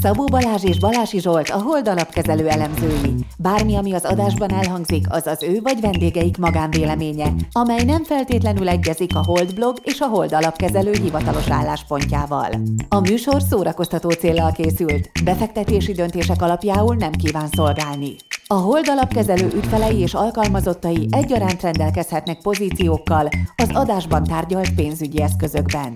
Szabó Balázs és Balási Zsolt a Hold alapkezelő elemzői. Bármi, ami az adásban elhangzik, az az ő vagy vendégeik magánvéleménye, amely nem feltétlenül egyezik a Hold blog és a Hold alapkezelő hivatalos álláspontjával. A műsor szórakoztató célral készült, befektetési döntések alapjául nem kíván szolgálni. A Hold alapkezelő ügyfelei és alkalmazottai egyaránt rendelkezhetnek pozíciókkal az adásban tárgyalt pénzügyi eszközökben.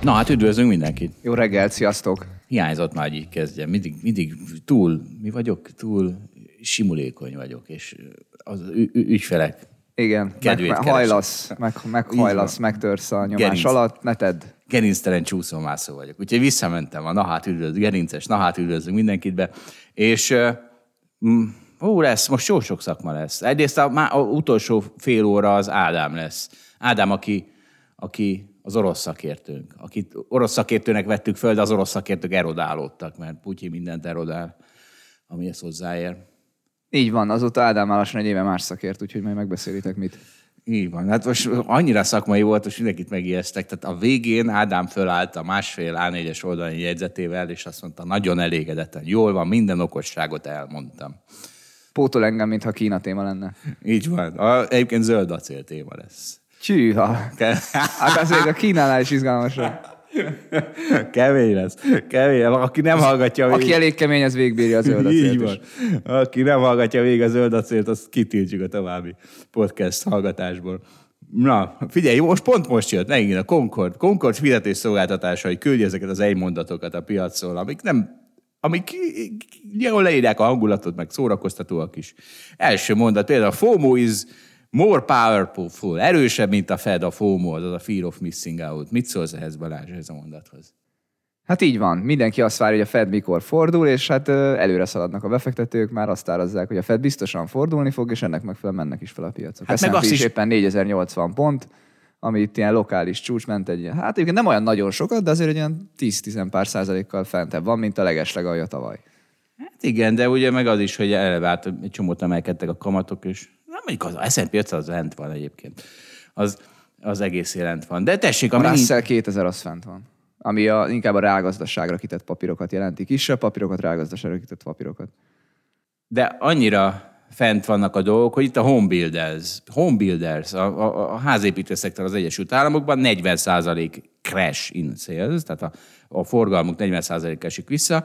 Na hát üdvözlünk mindenkit. Jó reggelt, sziasztok! Hiányzott már, hogy így kezdjem. Mindig, mindig túl, mi vagyok, túl simulékony vagyok, és az ügyfelek Igen, Kedvét meg, hajlasz, meg, meghajlasz, megtörsz a nyomás Gerinc. alatt, ne tedd. gerinctelen csúszómászó vagyok. Úgyhogy visszamentem a nahát üdvözlő, gerinces nahát üdvözlünk mindenkit be. És mm, ó, lesz, most jó sok szakma lesz. Egyrészt a, má, a utolsó fél óra az Ádám lesz. Ádám, aki, aki az orosz szakértőnk. Akit orosz szakértőnek vettük föl, de az orosz szakértők erodálódtak, mert Putyin mindent erodál, amihez hozzáér. Így van, azóta Ádám lassan egy éve más szakért, úgyhogy majd megbeszélitek mit. Így van. Hát most annyira szakmai volt, hogy mindenkit megijesztek. Tehát a végén Ádám fölállt a másfél A4-es oldalai jegyzetével, és azt mondta, nagyon elégedetten. Jól van, minden okosságot elmondtam. Pótol engem, mintha Kína téma lenne. Így van. A, egyébként zöld acél téma lesz. Csűha! Hát az még a Kínánál is izgalmasabb. Kemény lesz. Kemény. Aki nem hallgatja Aki végig, elég kemény, az végbírja a zöld így acélt van. is. Aki nem hallgatja végig a zöld acélt, azt kitiltjuk a további podcast hallgatásból. Na, figyelj, most pont most jött megint a Concord. Concord fizetés szolgáltatása, hogy küldje ezeket az egymondatokat a piacról, amik nem amik jól leírják a hangulatot, meg szórakoztatóak is. Első mondat, például a FOMO is more powerful, erősebb, mint a Fed, a FOMO, az a Fear of Missing Out. Mit szólsz ehhez, Balázs, ez a mondathoz? Hát így van. Mindenki azt várja, hogy a Fed mikor fordul, és hát előre szaladnak a befektetők, már azt árazzák, hogy a Fed biztosan fordulni fog, és ennek megfelelően mennek is fel a piacok. Hát meg azt is is- éppen 4080 pont, ami itt ilyen lokális csúcs ment egy ilyen, hát egyébként nem olyan nagyon sokat, de azért egy olyan 10-10 pár százalékkal fentebb van, mint a legeslegalja tavaly. Hát igen, de ugye meg az is, hogy eleve egy csomót emelkedtek a kamatok, és mondjuk az S&P 500 az lent van egyébként. Az, az egész lent van. De tessék, A ami Russell 2000 az fent van ami a, inkább a reálgazdaságra kitett papírokat jelenti. Kisebb papírokat, reálgazdaságra kitett papírokat. de annyira fent vannak a dolgok, hogy itt a home builders, home builders a, a, a házépítő szektor az Egyesült Államokban 40% crash in sales, tehát a, a forgalmuk 40% esik vissza,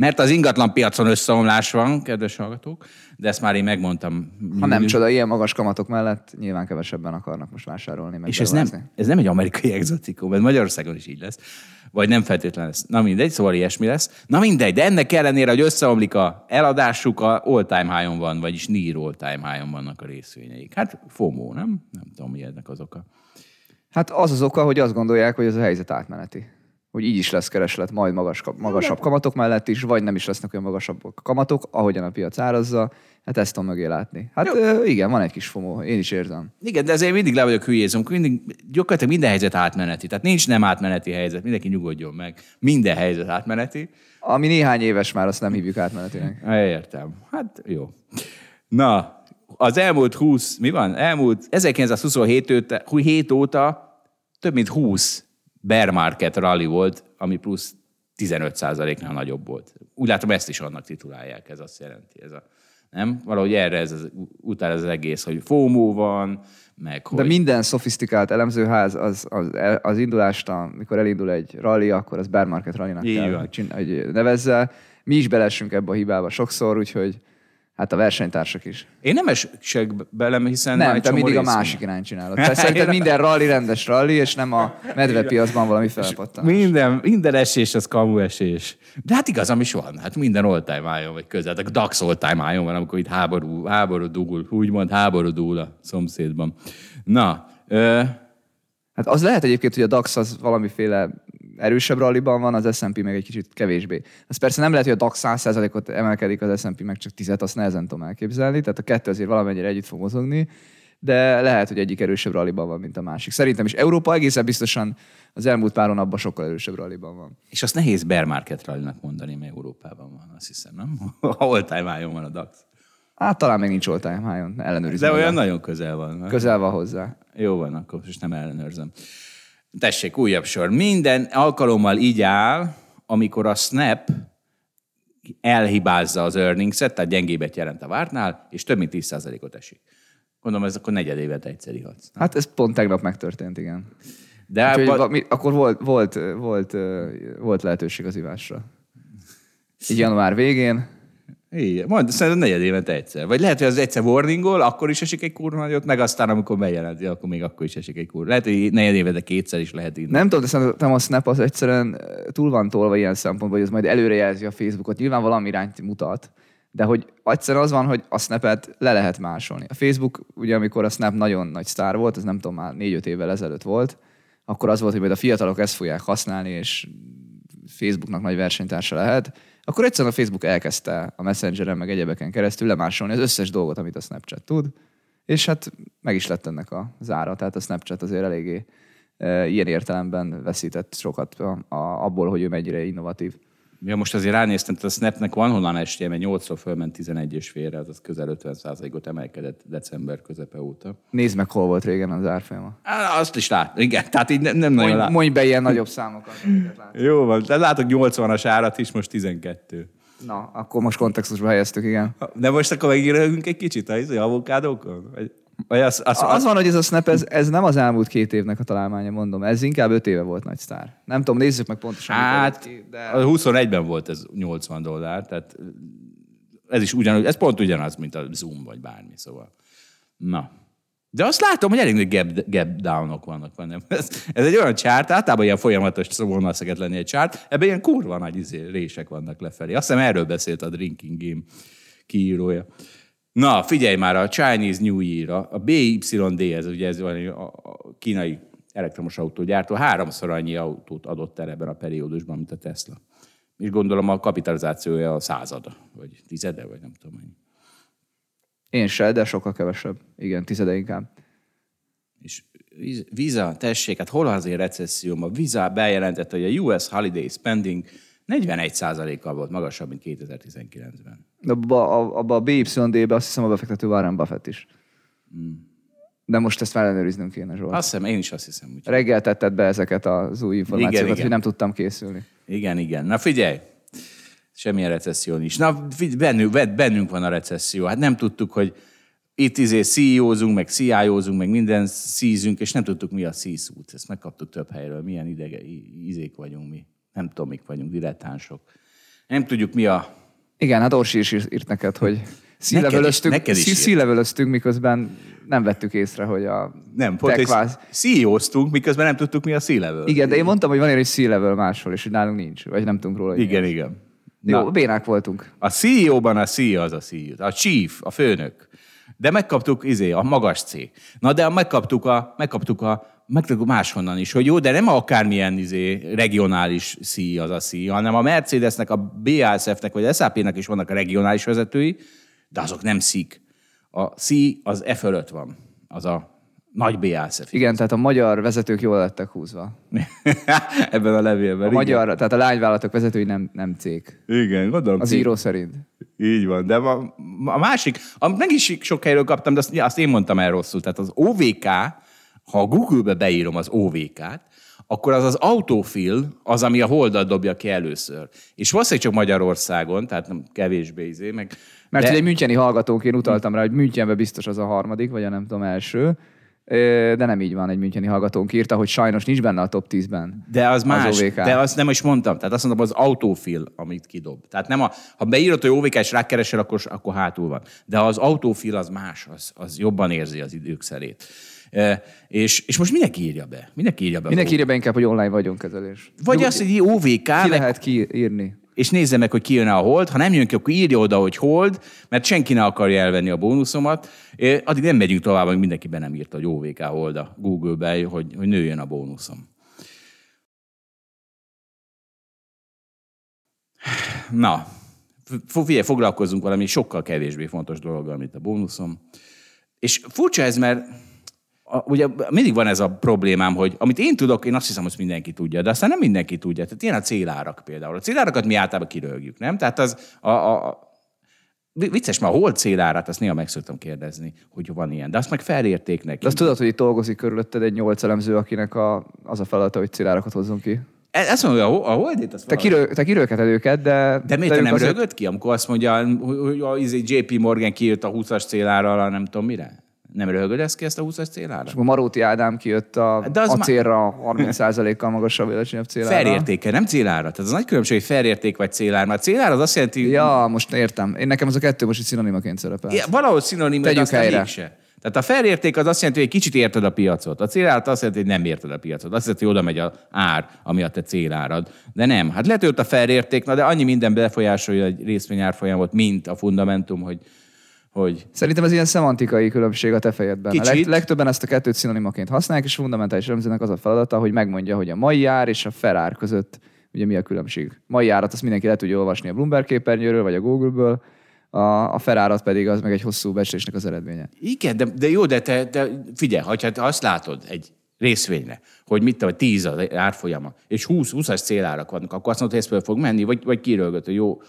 mert az ingatlan piacon összeomlás van, kedves hallgatók, de ezt már én megmondtam. Ha nem csoda, ilyen magas kamatok mellett nyilván kevesebben akarnak most vásárolni, meg És ez nem, ez nem egy amerikai exotikum, ez Magyarországon is így lesz. Vagy nem feltétlen lesz. Na mindegy, szóval ilyesmi lesz. Na mindegy, de ennek ellenére, hogy összeomlik a eladásuk, a all-time high-on van, vagyis near all-time high-on vannak a részvényeik. Hát FOMO, nem? Nem tudom, mi ennek az oka. Hát az az oka, hogy azt gondolják, hogy ez a helyzet átmeneti. Hogy így is lesz kereslet majd magas, magasabb kamatok mellett is, vagy nem is lesznek olyan magasabb kamatok, ahogyan a piac árazza. Hát ezt tudom mögé látni. Hát ö, igen, van egy kis fomó, én is érzem. Igen, de ezért mindig le vagyok hülyézem, mindig, gyakorlatilag minden helyzet átmeneti. Tehát nincs nem átmeneti helyzet, mindenki nyugodjon meg. Minden helyzet átmeneti. Ami néhány éves már, azt nem hívjuk átmenetinek. Értem. Hát jó. Na, az elmúlt 20, mi van? Elmúlt 1927 óta, 7 óta több mint 20 bear market rally volt, ami plusz 15%-nál nagyobb volt. Úgy látom, ezt is annak titulálják, ez azt jelenti. Ez a, nem? Valahogy erre ez az, utál ez az egész, hogy FOMO van, meg hogy... De minden szofisztikált elemzőház az, az, az indulást, amikor elindul egy rally, akkor az bear market rallynak kell, hogy, nevezze. Mi is belessünk ebbe a hibába sokszor, úgyhogy hát a versenytársak is. Én nem esek bele, hiszen Nem, te mindig a másik irányt csinálod. Te szerinted minden rally rendes rally, és nem a medvepiacban valami felpattanás. Minden, minden esés az kamu esés. De hát igazam is van. Hát minden all-time high vagy közel. A DAX all-time van, amikor itt háború, háború dugul, úgymond háború dúl a szomszédban. Na, ö, Hát az lehet egyébként, hogy a DAX az valamiféle erősebb ralliban van, az S&P meg egy kicsit kevésbé. Az persze nem lehet, hogy a DAX 100%-ot emelkedik, az S&P meg csak 10 azt nehezen tudom elképzelni, tehát a kettő azért valamennyire együtt fog mozogni. de lehet, hogy egyik erősebb ralliban van, mint a másik. Szerintem is Európa egészen biztosan az elmúlt pár hónapban sokkal erősebb ralliban van. És azt nehéz bear market rallinak mondani, mert Európában van, azt hiszem, nem? All time high van a DAX. Hát talán még nincs all time high-on, ellenőrizem. De olyan magam. nagyon közel van. nem? Közel van hozzá. Jó van, akkor most nem ellenőrzöm. Tessék, újabb sor. Minden alkalommal így áll, amikor a Snap elhibázza az earnings-et, tehát gyengébet jelent a vártnál, és több mint 10%-ot esik. Gondolom, ez akkor negyed évet egyszer ihatsz. Hát ez pont tegnap megtörtént, igen. De Úgyhogy ba- mi- akkor volt, volt, volt, volt lehetőség az ivásra. Így január végén. Igen, majd szerintem negyed évente egyszer. Vagy lehet, hogy az egyszer warningol, akkor is esik egy kurva nagyot, meg aztán, amikor bejelenti, akkor még akkor is esik egy kurva. Lehet, hogy negyed évente kétszer is lehet innen. Nem tudom, de szerintem a Snap az egyszerűen túl van tolva ilyen szempontból, hogy ez majd előrejelzi a Facebookot. Nyilván valami irányt mutat, de hogy egyszerűen az van, hogy a Snapet le lehet másolni. A Facebook, ugye amikor a Snap nagyon nagy sztár volt, ez nem tudom, már négy-öt évvel ezelőtt volt, akkor az volt, hogy majd a fiatalok ezt fogják használni, és Facebooknak nagy versenytársa lehet, akkor egyszerűen a Facebook elkezdte a Messengeren, meg egyebeken keresztül lemásolni az összes dolgot, amit a Snapchat tud, és hát meg is lett ennek a zára. Tehát a Snapchat azért eléggé e, ilyen értelemben veszített sokat a, a, abból, hogy ő mennyire innovatív. Ja, most azért ránéztem, tehát a Snapnek van honnan esnie, mert 8-szor fölment 11 és félre, azaz közel 50%-ot emelkedett december közepe óta. Nézd meg, hol volt régen az árfolyama. Azt is lát. Igen, tehát így nem, nem nagyon Mondj, lát. mondj be ilyen nagyobb számokat. Jó van, de látok 80-as árat is, most 12. Na, akkor most kontextusba helyeztük, igen. De most akkor megírunk egy kicsit a avokádókon? Vagy, vagy az, az, Az van, hogy ez a Snap, ez, ez nem az elmúlt két évnek a találmánya, mondom. Ez inkább öt éve volt nagy sztár. Nem tudom, nézzük meg pontosan. Hát, de... 21-ben volt ez 80 dollár, tehát ez is ugyanúgy, ez pont ugyanaz, mint a Zoom vagy bármi, szóval. Na. De azt látom, hogy elég nagy gap, gap downok vannak benne. Ez, ez egy olyan csárt, általában ilyen folyamatos vonal szeket lenni egy csárt, ebben ilyen kurva nagy izé, rések vannak lefelé. Azt hiszem erről beszélt a Drinking Game kiírója. Na, figyelj már, a Chinese New Year, a BYD, ez ugye ez van a, a kínai elektromos autógyártó, háromszor annyi autót adott el ebben a periódusban, mint a Tesla. És gondolom a kapitalizációja a százada, vagy tizede, vagy nem tudom mennyi. Én se, de sokkal kevesebb. Igen, tizede inkább. És Visa, tessék, hát hol azért recesszióban? Visa bejelentette, hogy a US holiday spending 41%-kal volt magasabb, mint 2019-ben. De abba a, abba a BYD-be azt hiszem a befektető Warren Buffett is. De most ezt ellenőriznünk kéne, Zsolt. Azt hiszem, én is azt hiszem. Úgy. Reggel tetted be ezeket az új információkat, Igen, hogy nem tudtam készülni. Igen, igen. Na figyelj, semmilyen recesszió nincs. Na, bennünk, bennünk- van a recesszió. Hát nem tudtuk, hogy itt izé CEO-zunk, meg CIO-zunk, meg minden szízünk, és nem tudtuk, mi a C-szút. Ezt megkaptuk több helyről. Milyen idege, izék vagyunk mi. Nem tudom, mik vagyunk, dilettánsok. Nem tudjuk, mi a... Igen, hát Orsi is írt neked, hogy Neked szílevelöztünk, is- neked is szílevelöztünk, miközben nem vettük észre, hogy a Nem, pont te egy kvázi- CEO-ztunk, miközben nem tudtuk, mi a C-level. Igen, de én mondtam, hogy van hogy C-level máshol, és hogy nálunk nincs, vagy nem tudunk róla. Igen, az. igen. Jó, Na. bénák voltunk. A CEO-ban a CEO az a CEO, a chief, a főnök. De megkaptuk izé, a magas C. Na de megkaptuk a, megkaptuk a megkaptuk máshonnan is, hogy jó, de nem akármilyen izé, regionális C az a C, hanem a Mercedesnek, a BASF-nek vagy SAP-nek is vannak a regionális vezetői, de azok nem szik. A C az E fölött van, az a nagy BASF. Igen, tehát a magyar vezetők jól lettek húzva. Ebben a levélben. A magyar, tehát a lányvállalatok vezetői nem, nem cég. Igen, gondolom. Az cég. író szerint. Így van, de a, a másik, amit meg is sok helyről kaptam, de azt, azt én mondtam el rosszul. Tehát az OVK, ha a Google-be beírom az OVK-t, akkor az az autofill, az, ami a holdat dobja ki először. És valószínűleg csak Magyarországon, tehát nem kevésbé izé, meg... Mert de, ugye egy müncheni hallgatóként utaltam rá, hogy Münchenben biztos az a harmadik, vagy a nem tudom, első. De nem így van, egy müncheni hallgatónk írta, hogy sajnos nincs benne a top 10-ben. de az más, OVK. de azt nem is mondtam. Tehát azt mondtam, az autofill, amit kidob. Tehát nem a, ha beírod, hogy OVK és rákeresel, akkor, akkor hátul van. De az autofill az más, az, az jobban érzi az idők szerét. És, és most mindenki írja be. Mindenki írja be. az Mindenki írja be inkább, hogy online vagyonkezelés. Vagy azt, hogy OVK, Ki lehet kiírni? és nézze meg, hogy ki jön a hold. Ha nem jön ki, akkor írja oda, hogy hold, mert senki ne akarja elvenni a bónuszomat. Addig nem megyünk tovább, amíg mindenki be nem írta, hogy OVK hold a Google-be, hogy, hogy nőjön a bónuszom. Na, figyelj, foglalkozzunk valami sokkal kevésbé fontos dologgal, mint a bónuszom. És furcsa ez, mert a, ugye mindig van ez a problémám, hogy amit én tudok, én azt hiszem, hogy mindenki tudja, de aztán nem mindenki tudja. Tehát ilyen a célárak például. A célárakat mi általában kirögjük, nem? Tehát az a, a, Vicces, mert hol célárat, azt néha meg szoktam kérdezni, hogy van ilyen. De azt meg felérték neki. De azt tudod, hogy itt dolgozik körülötted egy nyolc elemző, akinek a, az a feladata, hogy célárakat hozzon ki. E- Ezt mondja, a, a Holdit, azt Te, kirő, te kirőketed őket, de... De miért te nem azért- rögött ki, amikor azt mondja, hogy a izé JP Morgan kijött a 20-as célárral, a nem tudom mire? Nem rögödesz ki ezt a 20-as célára? És akkor Maróti Ádám kijött a, De az a ma- célra 30%-kal magasabb, alacsonyabb célára. Felértéke, nem célára. Tehát az nagy különbség, hogy felérték vagy célár. Mert célár az azt jelenti, hogy Ja, most értem. Én nekem ez a kettő most itt szinonimaként szerepel. Ja, valahol szinonim, de Tegyük aztán helyre. mégse. Tehát a felérték az azt jelenti, hogy egy kicsit érted a piacot. A célárat azt jelenti, hogy nem érted a piacot. Azt jelenti, hogy oda megy a ár, ami a te célárad. De nem. Hát ott a felérték, na de annyi minden befolyásolja egy részvény árfolyamot, mint a fundamentum, hogy, hogy Szerintem ez ilyen szemantikai különbség a te fejedben. A Kicsit. leg, legtöbben ezt a kettőt szinonimaként használják, és fundamentális elemzőnek az a feladata, hogy megmondja, hogy a mai ár és a ferár között ugye mi a különbség. Mai árat azt mindenki le tudja olvasni a Bloomberg képernyőről, vagy a Google-ből, a, a ferárat pedig az meg egy hosszú becslésnek az eredménye. Igen, de, de jó, de te, te figyelj, ha te azt látod egy részvényre, hogy mit tudom, 10 az árfolyama, és 20, 20-as célárak vannak, akkor azt mondod, hogy ez föl fog menni, vagy, vagy kirölgött, hogy jó,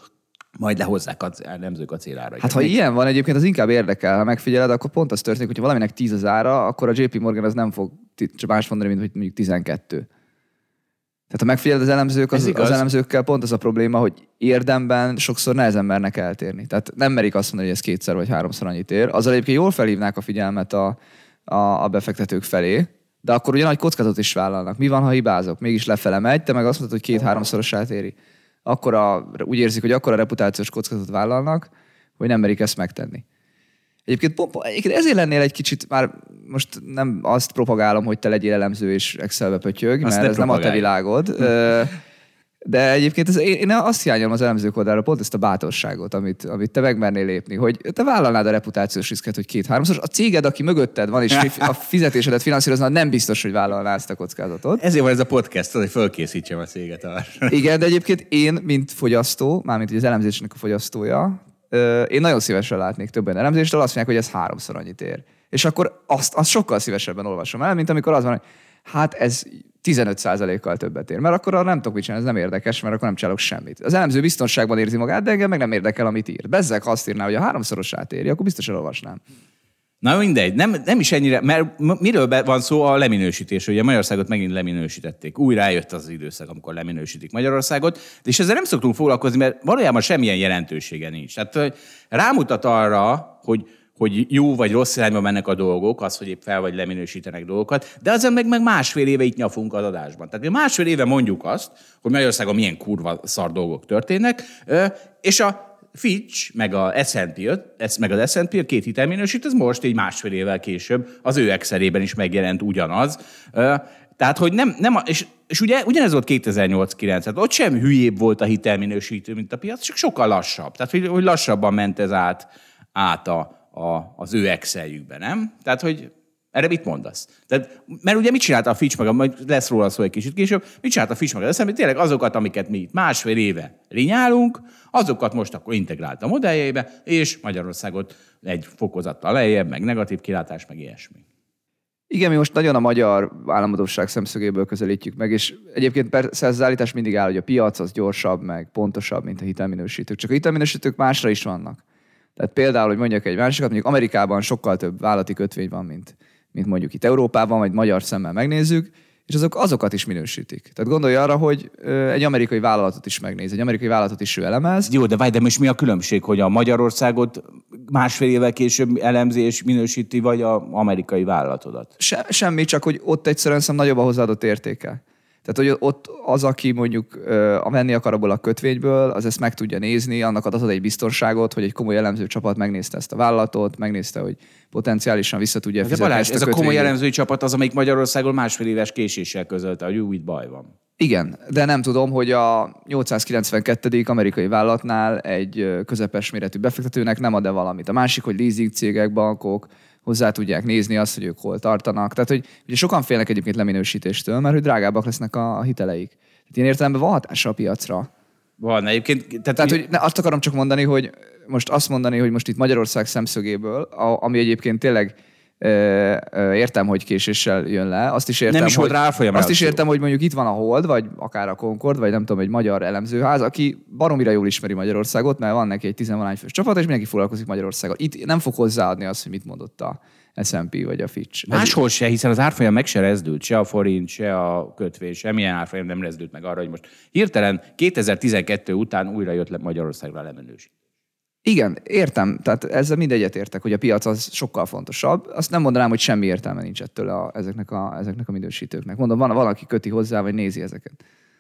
majd lehozzák a elemzők a célára. Hát ha ilyen van egyébként, az inkább érdekel, ha megfigyeled, akkor pont az történik, hogyha valaminek 10 az ára, akkor a JP Morgan az nem fog csak más mondani, mint hogy mondjuk 12. Tehát ha megfigyeled az elemzők, az, az elemzőkkel pont az a probléma, hogy érdemben sokszor nehezen mernek eltérni. Tehát nem merik azt mondani, hogy ez kétszer vagy háromszor annyit ér. Azzal egyébként jól felhívnák a figyelmet a, a, a befektetők felé, de akkor ugye nagy kockázatot is vállalnak. Mi van, ha hibázok? Mégis lefele megy, te meg azt mondod, hogy két-háromszorosát éri. Akkor a, úgy érzik, hogy akkor a reputációs kockázatot vállalnak, hogy nem merik ezt megtenni. Egyébként, pont, egyébként ezért lennél egy kicsit, már most nem azt propagálom, hogy te legyél elemző és Excelbe pötyög, Azt mert ez nem a te propagálj. világod. De egyébként ez, én, én azt hiányolom az elemzők oldalára, pont ezt a bátorságot, amit, amit te megmernél lépni, hogy te vállalnád a reputációs riszket, hogy két-háromszor. A céged, aki mögötted van, és a fizetésedet finanszírozna, nem biztos, hogy vállalná ezt a kockázatot. Ezért van ez a podcast, hogy fölkészítsem a céget arra. Igen, de egyébként én, mint fogyasztó, mármint az elemzésnek a fogyasztója, én nagyon szívesen látnék több olyan elemzéstől, azt mondják, hogy ez háromszor annyit ér. És akkor azt, azt sokkal szívesebben olvasom el, mint amikor az van, hogy hát ez 15%-kal többet ér. Mert akkor nem tudok mit csinálni, ez nem érdekes, mert akkor nem csinálok semmit. Az elemző biztonságban érzi magát, de engem meg nem érdekel, amit ír. Bezzeg, ha azt írná, hogy a háromszorosát éri, akkor biztos elolvasnám. Na mindegy, nem, nem is ennyire, mert miről van szó a leminősítés? Ugye Magyarországot megint leminősítették. Újra eljött az az időszak, amikor leminősítik Magyarországot, és ezzel nem szoktunk foglalkozni, mert valójában semmilyen jelentősége nincs. Tehát rámutat arra, hogy hogy jó vagy rossz irányba mennek a dolgok, az, hogy épp fel vagy leminősítenek dolgokat, de azon meg, meg másfél éve itt nyafunk az adásban. Tehát mi másfél éve mondjuk azt, hogy Magyarországon milyen kurva szar dolgok történnek, és a Fitch, meg a S&P, meg az S&P, a két hitelminősít, ez most egy másfél évvel később az ő Excelében is megjelent ugyanaz. Tehát, hogy nem, nem és, és ugye ugyanez volt 2008-9, tehát ott sem hülyébb volt a hitelminősítő, mint a piac, csak sokkal lassabb. Tehát, hogy, hogy lassabban ment ez át, át a, a, az ő Exceljükbe, nem? Tehát, hogy erre mit mondasz? Tehát, mert ugye mit csinálta a Fitch meg, a- majd lesz róla szó egy kicsit később, mit csinálta a Fitch meg az eszembe, tényleg azokat, amiket mi itt másfél éve rinyálunk, azokat most akkor integrált a modelljeibe, és Magyarországot egy fokozattal lejjebb, meg negatív kilátás, meg ilyesmi. Igen, mi most nagyon a magyar államadóság szemszögéből közelítjük meg, és egyébként persze ez az állítás mindig áll, hogy a piac az gyorsabb, meg pontosabb, mint a hitelminősítők. Csak a hitelminősítők másra is vannak. Tehát például, hogy mondjak egy másikat, mondjuk Amerikában sokkal több vállalati kötvény van, mint, mint mondjuk itt Európában, vagy magyar szemmel megnézzük, és azok azokat is minősítik. Tehát gondolj arra, hogy egy amerikai vállalatot is megnéz, egy amerikai vállalatot is ő elemez, Jó, de várj, de most mi a különbség, hogy a Magyarországot másfél évvel később elemzés minősíti, vagy a amerikai vállalatodat? Se, semmi, csak hogy ott egyszerűen szerintem nagyobb a hozzáadott értéke. Tehát, hogy ott az, aki mondjuk a venni akar abból a kötvényből, az ezt meg tudja nézni, annak ad egy biztonságot, hogy egy komoly elemző csapat megnézte ezt a vállalatot, megnézte, hogy potenciálisan vissza tudja De fizetni Balázs, ezt ez a komoly kötvényét. elemzői csapat az, amelyik Magyarországon másfél éves késéssel közölte, hogy jó, itt baj van. Igen, de nem tudom, hogy a 892. amerikai vállalatnál egy közepes méretű befektetőnek nem ad-e valamit. A másik, hogy leasing cégek, bankok hozzá tudják nézni azt, hogy ők hol tartanak. Tehát, hogy ugye sokan félnek egyébként leminősítéstől, mert hogy drágábbak lesznek a, a hiteleik. Tehát ilyen értelemben van hatása a piacra. Van egyébként. Tehát, Tehát, hogy ne, azt akarom csak mondani, hogy most azt mondani, hogy most itt Magyarország szemszögéből, a, ami egyébként tényleg értem, hogy késéssel jön le, azt is értem, Nem is hogy, árfolyam Azt is értem, hogy mondjuk itt van a Hold, vagy akár a Concord, vagy nem tudom, egy magyar elemzőház, aki baromira jól ismeri Magyarországot, mert van neki egy tizenvalány fős csapat, és mindenki foglalkozik Magyarországgal. Itt nem fog hozzáadni azt, hogy mit mondott a S&P vagy a Fitch. Máshol se, hiszen az árfolyam meg se rezdült, se a forint, se a kötvény, semmilyen árfolyam nem rezdült meg arra, hogy most hirtelen 2012 után újra jött le Magyarországra lemenősít. Igen, értem. Tehát ezzel mindegyet értek, hogy a piac az sokkal fontosabb. Azt nem mondanám, hogy semmi értelme nincs ettől a, ezeknek, a, ezeknek a minősítőknek. Mondom, van valaki köti hozzá, vagy nézi ezeket.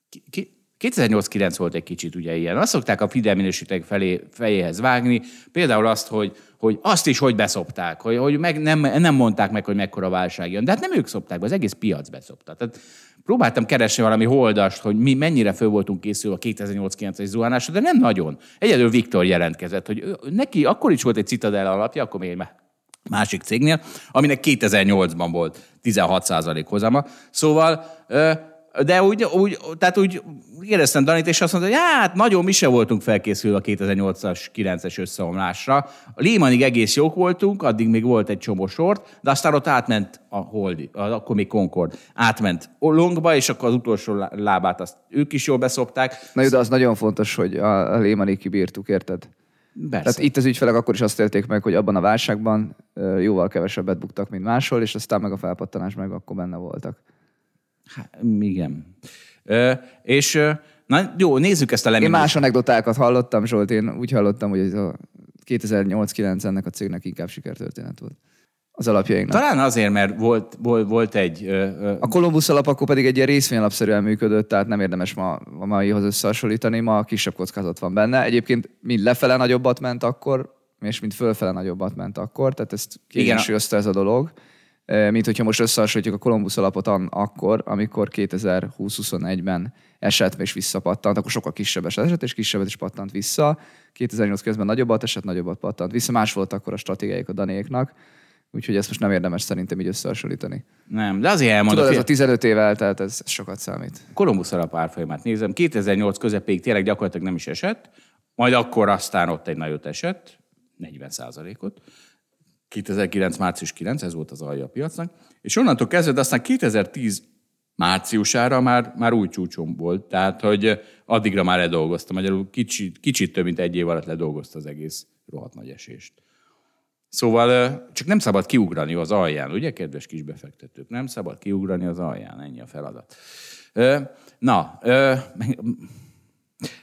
Ki- ki- 2008-9 volt egy kicsit ugye ilyen. Azt szokták a Fidel minősítők felé, fejéhez vágni, például azt, hogy, hogy azt is hogy beszopták, hogy, hogy meg nem, nem mondták meg, hogy mekkora válság jön. De hát nem ők szopták be, az egész piac beszopta. Tehát próbáltam keresni valami holdast, hogy mi mennyire föl voltunk készülve a 2008-9-es zuhanásra, de nem nagyon. Egyedül Viktor jelentkezett, hogy neki akkor is volt egy Citadel alapja, akkor még másik cégnél, aminek 2008-ban volt 16% hozama. Szóval, de úgy, úgy, tehát úgy éreztem Danit, és azt mondta, hogy hát nagyon mi se voltunk felkészülve a 2008-as, 9-es összeomlásra. A Lehmanig egész jók voltunk, addig még volt egy csomó sort, de aztán ott átment a Holdi, az akkor még Concord, átment longba, és akkor az utolsó lá- lábát azt ők is jól beszopták. Na jó, de az nagyon fontos, hogy a, Lehmanig kibírtuk, érted? Persze. Tehát itt az ügyfelek akkor is azt élték meg, hogy abban a válságban jóval kevesebbet buktak, mint máshol, és aztán meg a felpattanás meg akkor benne voltak. Hát, igen. Ö, és na jó, nézzük ezt a Én leminősítést. más anekdotákat hallottam, Zsolt, én úgy hallottam, hogy ez a 2008-9 ennek a cégnek inkább sikertörténet volt. Az alapjainknak. Talán azért, mert volt, volt, volt egy... Ö, ö, A Columbus alap akkor pedig egy ilyen részvényalapszerűen működött, tehát nem érdemes ma a maihoz összehasonlítani, ma kisebb kockázat van benne. Egyébként mind lefele nagyobbat ment akkor, és mind fölfele nagyobbat ment akkor, tehát ezt kiegyensúlyozta ez a dolog. Mint hogyha most összehasonlítjuk a Columbus alapot an- akkor, amikor 2020-21-ben esett és visszapattant, akkor sokkal kisebb esett, és kisebbet is pattant vissza. 2008 közben nagyobbat esett, nagyobbat pattant vissza. Más volt akkor a stratégiájuk a danéknak, úgyhogy ezt most nem érdemes szerintem így összehasonlítani. nem, de azért elmondom, Tudod, ez a hogy 15 év eltelt, ez, ez sokat számít. Kolumbusz alap árfolyamát nézem, 2008 közepéig tényleg gyakorlatilag nem is esett, majd akkor aztán ott egy nagyot esett, 40 ot 2009. március 9, ez volt az alja a piacnak, és onnantól kezdve, de aztán 2010 márciusára már, már új csúcsom volt, tehát hogy addigra már ledolgozta, magyarul kicsit, kicsit több mint egy év alatt ledolgozta az egész rohadt nagy esést. Szóval csak nem szabad kiugrani az alján, ugye, kedves kis befektetők? Nem szabad kiugrani az alján, ennyi a feladat. Na,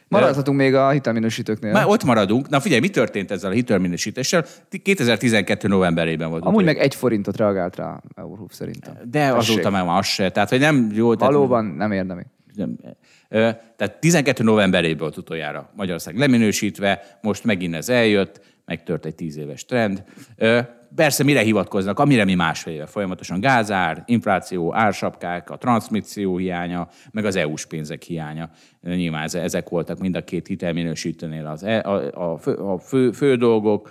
Maradhatunk még a hitelminősítőknél. már ott maradunk. Na figyelj, mi történt ezzel a hitelminősítéssel? 2012. novemberében volt. Amúgy meg egy forintot reagált rá Eurhoof szerintem. De Tessék. azóta meg az se. Tehát, hogy nem jó. Tehát, Valóban nem érdemi. Nem. Tehát 12 novemberében volt utoljára Magyarország leminősítve, most megint ez eljött, megtört egy tíz éves trend. Persze mire hivatkoznak, amire mi másfél éve folyamatosan gázár, infláció, ársapkák, a transmisszió hiánya, meg az EU-s pénzek hiánya. Nyilván ez- ezek voltak mind a két hitelminősítőnél az, e- a, a, fő, a fő, fő dolgok.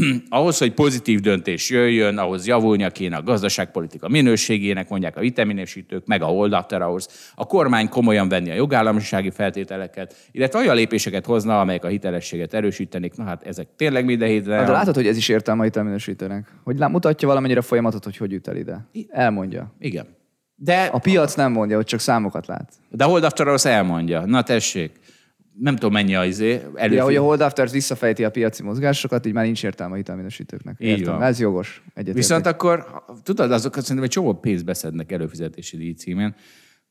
ahhoz, hogy pozitív döntés jöjjön, ahhoz javulnia kéne a gazdaságpolitika minőségének, mondják a vitaminésítők, meg a hold after hours. A kormány komolyan venni a jogállamisági feltételeket, illetve olyan lépéseket hozna, amelyek a hitelességet erősítenék. Na hát ezek tényleg minden hétre. Hát, de látod, hogy ez is értelme a hitelminősítőnek. Hogy mutatja valamennyire a folyamatot, hogy hogy jut el ide. Elmondja. Igen. De, A piac nem mondja, hogy csak számokat lát. de a hold after hours elmondja. Na tessék, nem tudom mennyi az izé, elő... Ja, hogy a hold after visszafejti a piaci mozgásokat, így már nincs értelme a hitelminősítőknek. Így Értem. van. Ez jogos. Egyetértek. Viszont akkor, tudod, azok szerintem egy csomó pénzt beszednek előfizetési díj címen.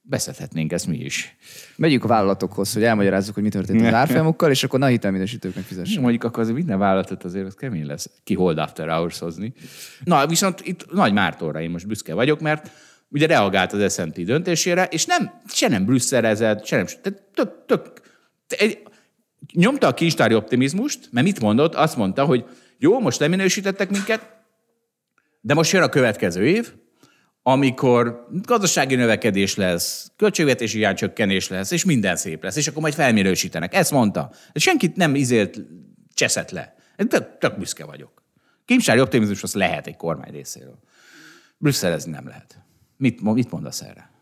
Beszedhetnénk ezt mi is. Megyünk a vállalatokhoz, hogy elmagyarázzuk, hogy mi történt az árfolyamokkal, és akkor na hitelminősítőknek fizessünk. Mondjuk akkor az minden vállalatot azért az kemény lesz ki hold after hours hozni. Na, viszont itt Nagy Mártóra én most büszke vagyok, mert ugye reagált az S&P döntésére, és nem, se nem brüsszelezett, se nem, tehát tök, tök, egy, nyomta a kincstári optimizmust, mert mit mondott? Azt mondta, hogy jó, most leminősítettek minket, de most jön a következő év, amikor gazdasági növekedés lesz, költségvetési hiánycsökkenés lesz, és minden szép lesz, és akkor majd felminősítenek. Ezt mondta. Senkit nem izélt, cseszett le. Tök, tök büszke vagyok. Kimsári optimizmus az lehet egy kormány részéről. Brüsszelezni nem lehet. Mit, mit mondasz erre?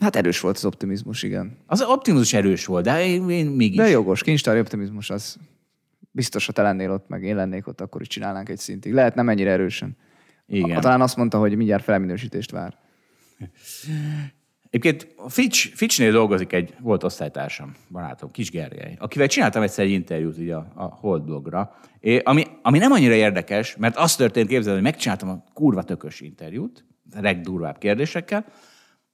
Hát erős volt az optimizmus, igen. Az optimizmus erős volt, de én, én mégis. De jogos, kincstári optimizmus az biztos, ha te lennél ott, meg én lennék ott, akkor is csinálnánk egy szintig. Lehet nem ennyire erősen. Igen. Ha, talán azt mondta, hogy mindjárt felminősítést vár. Egyébként Fitch, Fitchnél dolgozik egy volt osztálytársam, barátom, Kis Gergely, akivel csináltam egyszer egy interjút ugye a, a Hold blogra, é, ami, ami nem annyira érdekes, mert az történt, képzeld, hogy megcsináltam a kurva tökös interjút, legdurvább kérdésekkel,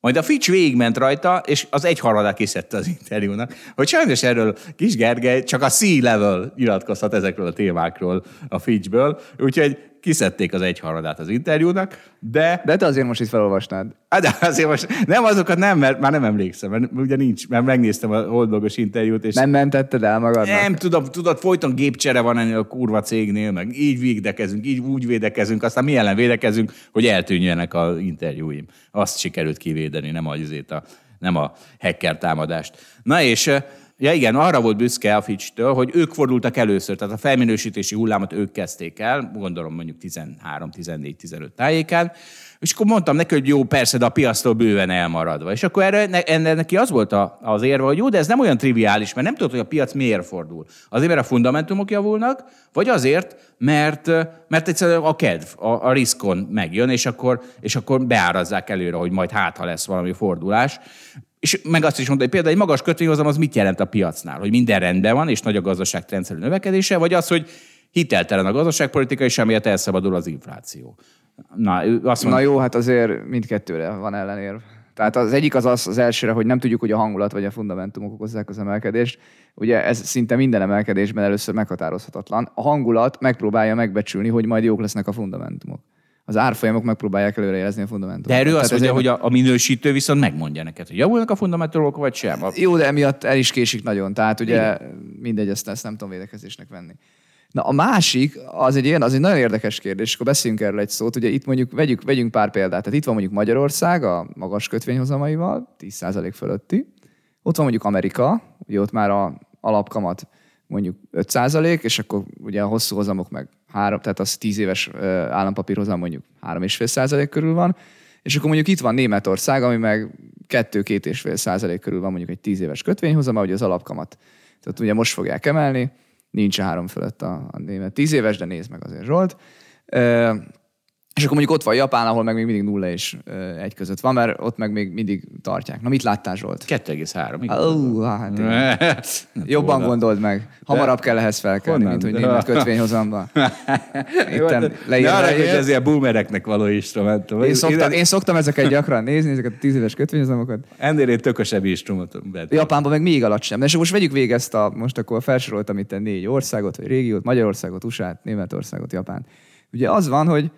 majd a Fitch végigment rajta, és az egyharmadát kiszedte az interjúnak, hogy sajnos erről Kis Gergely csak a C-level nyilatkozhat ezekről a témákról a Fitchből, úgyhogy kiszedték az egyharmadát az interjúnak, de... De te azért most itt felolvasnád. Hát de azért most nem azokat nem, mert már nem emlékszem, mert ugye nincs, mert megnéztem a holdblogos interjút, és Nem mentetted el magadnak? nem tudom, tudod, folyton gépcsere van ennél a kurva cégnél, meg így védekezünk, így úgy védekezünk, aztán mi ellen védekezünk, hogy eltűnjenek az interjúim. Azt sikerült kivédeni, nem a, nem a hacker támadást. Na és Ja igen, arra volt büszke a Fitch-től, hogy ők fordultak először, tehát a felminősítési hullámot ők kezdték el, gondolom mondjuk 13-14-15 tájékán, és akkor mondtam neki, hogy jó, persze, de a piactól bőven elmaradva. És akkor erre, enne, neki az volt a, az érve, hogy jó, de ez nem olyan triviális, mert nem tudod, hogy a piac miért fordul. Azért, mert a fundamentumok javulnak, vagy azért, mert, mert egyszerűen a kedv, a, a riskon megjön, és akkor, és akkor beárazzák előre, hogy majd hát, lesz valami fordulás. És meg azt is mondta, hogy például egy magas kötvényhozam az mit jelent a piacnál? Hogy minden rendben van, és nagy a gazdaság rendszerű növekedése, vagy az, hogy hiteltelen a gazdaságpolitika, és emiatt elszabadul az infláció. Na, ő azt Na mondta, jó, hát azért mindkettőre van ellenérv. Tehát az egyik az az, az elsőre, hogy nem tudjuk, hogy a hangulat vagy a fundamentumok okozzák az emelkedést. Ugye ez szinte minden emelkedésben először meghatározhatatlan. A hangulat megpróbálja megbecsülni, hogy majd jók lesznek a fundamentumok. Az árfolyamok megpróbálják előrejelezni a fundamentumokat. de erről azt mondja, hogy a, a minősítő viszont megmondja neked, hogy javulnak a fundamentumok, vagy sem. A, Jó, de emiatt el is késik nagyon. Tehát ugye Igen. mindegy, ezt, ezt nem tudom védekezésnek venni. Na a másik, az egy ilyen, az egy nagyon érdekes kérdés, akkor beszéljünk erről egy szót. Ugye itt mondjuk vegyük, vegyünk pár példát. Tehát itt van mondjuk Magyarország a magas kötvényhozamaival, 10% fölötti. Ott van mondjuk Amerika, ugye ott már a alapkamat mondjuk 5%, és akkor ugye a hosszú hozamok meg három, tehát az 10 éves állampapírhozam mondjuk 3,5% körül van, és akkor mondjuk itt van Németország, ami meg 2-2,5 százalék körül van mondjuk egy 10 éves kötvényhozama, hogy az alapkamat. Tehát ugye most fogják emelni, nincs a három fölött a, a német 10 éves, de nézd meg azért Zsolt. És akkor mondjuk ott van Japán, ahol meg még mindig nulla és egy között van, mert ott meg még mindig tartják. Na mit láttál Zsolt? 2,3. igaz? Ó, hát igen. Jobban gondold meg. Hamarabb kell ehhez felkelni, Honnan? mint hogy német kötvényhozamban. Itten leírva arra, hogy ez ilyen boomereknek való instrumentum. Én szoktam, én szoktam ezeket gyakran nézni, ezeket a tíz éves kötvényhozamokat. Ennél egy tökösebb instrumentum. Japánban meg még alacsonyabb. És most vegyük végig ezt a, most akkor felsoroltam itt a négy országot, vagy régiót, Magyarországot, USA-t, Németországot, Japán. Ugye az van, hogy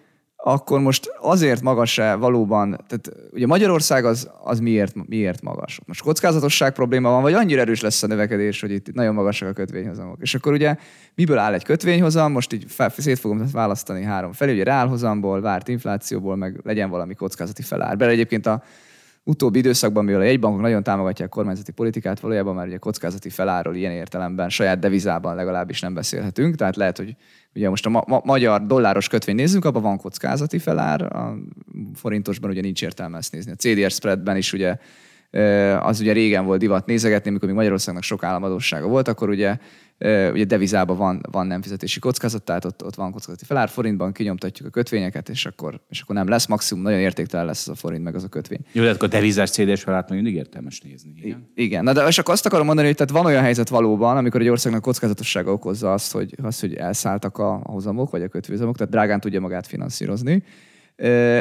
akkor most azért magas-e valóban, tehát ugye Magyarország az, az miért, miért magas? Most kockázatosság probléma van, vagy annyira erős lesz a növekedés, hogy itt nagyon magasak a kötvényhozamok. És akkor ugye miből áll egy kötvényhozam? Most így fel, szét fogom választani három felé, ugye reálhozamból, várt inflációból, meg legyen valami kockázati felár. Bele egyébként a utóbbi időszakban, mivel a jegybankok nagyon támogatják a kormányzati politikát, valójában már ugye kockázati feláról ilyen értelemben, saját devizában legalábbis nem beszélhetünk. Tehát lehet, hogy ugye most a ma- ma- magyar dolláros kötvény nézzünk, abban van kockázati felár, a forintosban ugye nincs értelme ezt nézni. A CDR spreadben is ugye az ugye régen volt divat nézegetni, amikor még Magyarországnak sok államadósága volt, akkor ugye, ugye devizában van, van nem fizetési kockázat, tehát ott, ott van kockázati felár, forintban kinyomtatjuk a kötvényeket, és akkor, és akkor nem lesz, maximum nagyon értéktelen lesz az a forint, meg az a kötvény. Jó, de akkor devizás CDS felát mindig értelmes nézni. Igen? Igen, na de és akkor azt akarom mondani, hogy tehát van olyan helyzet valóban, amikor egy országnak kockázatossága okozza azt, hogy, azt, hogy elszálltak a a hozamok, vagy a kötvényhozamok, tehát drágán tudja magát finanszírozni.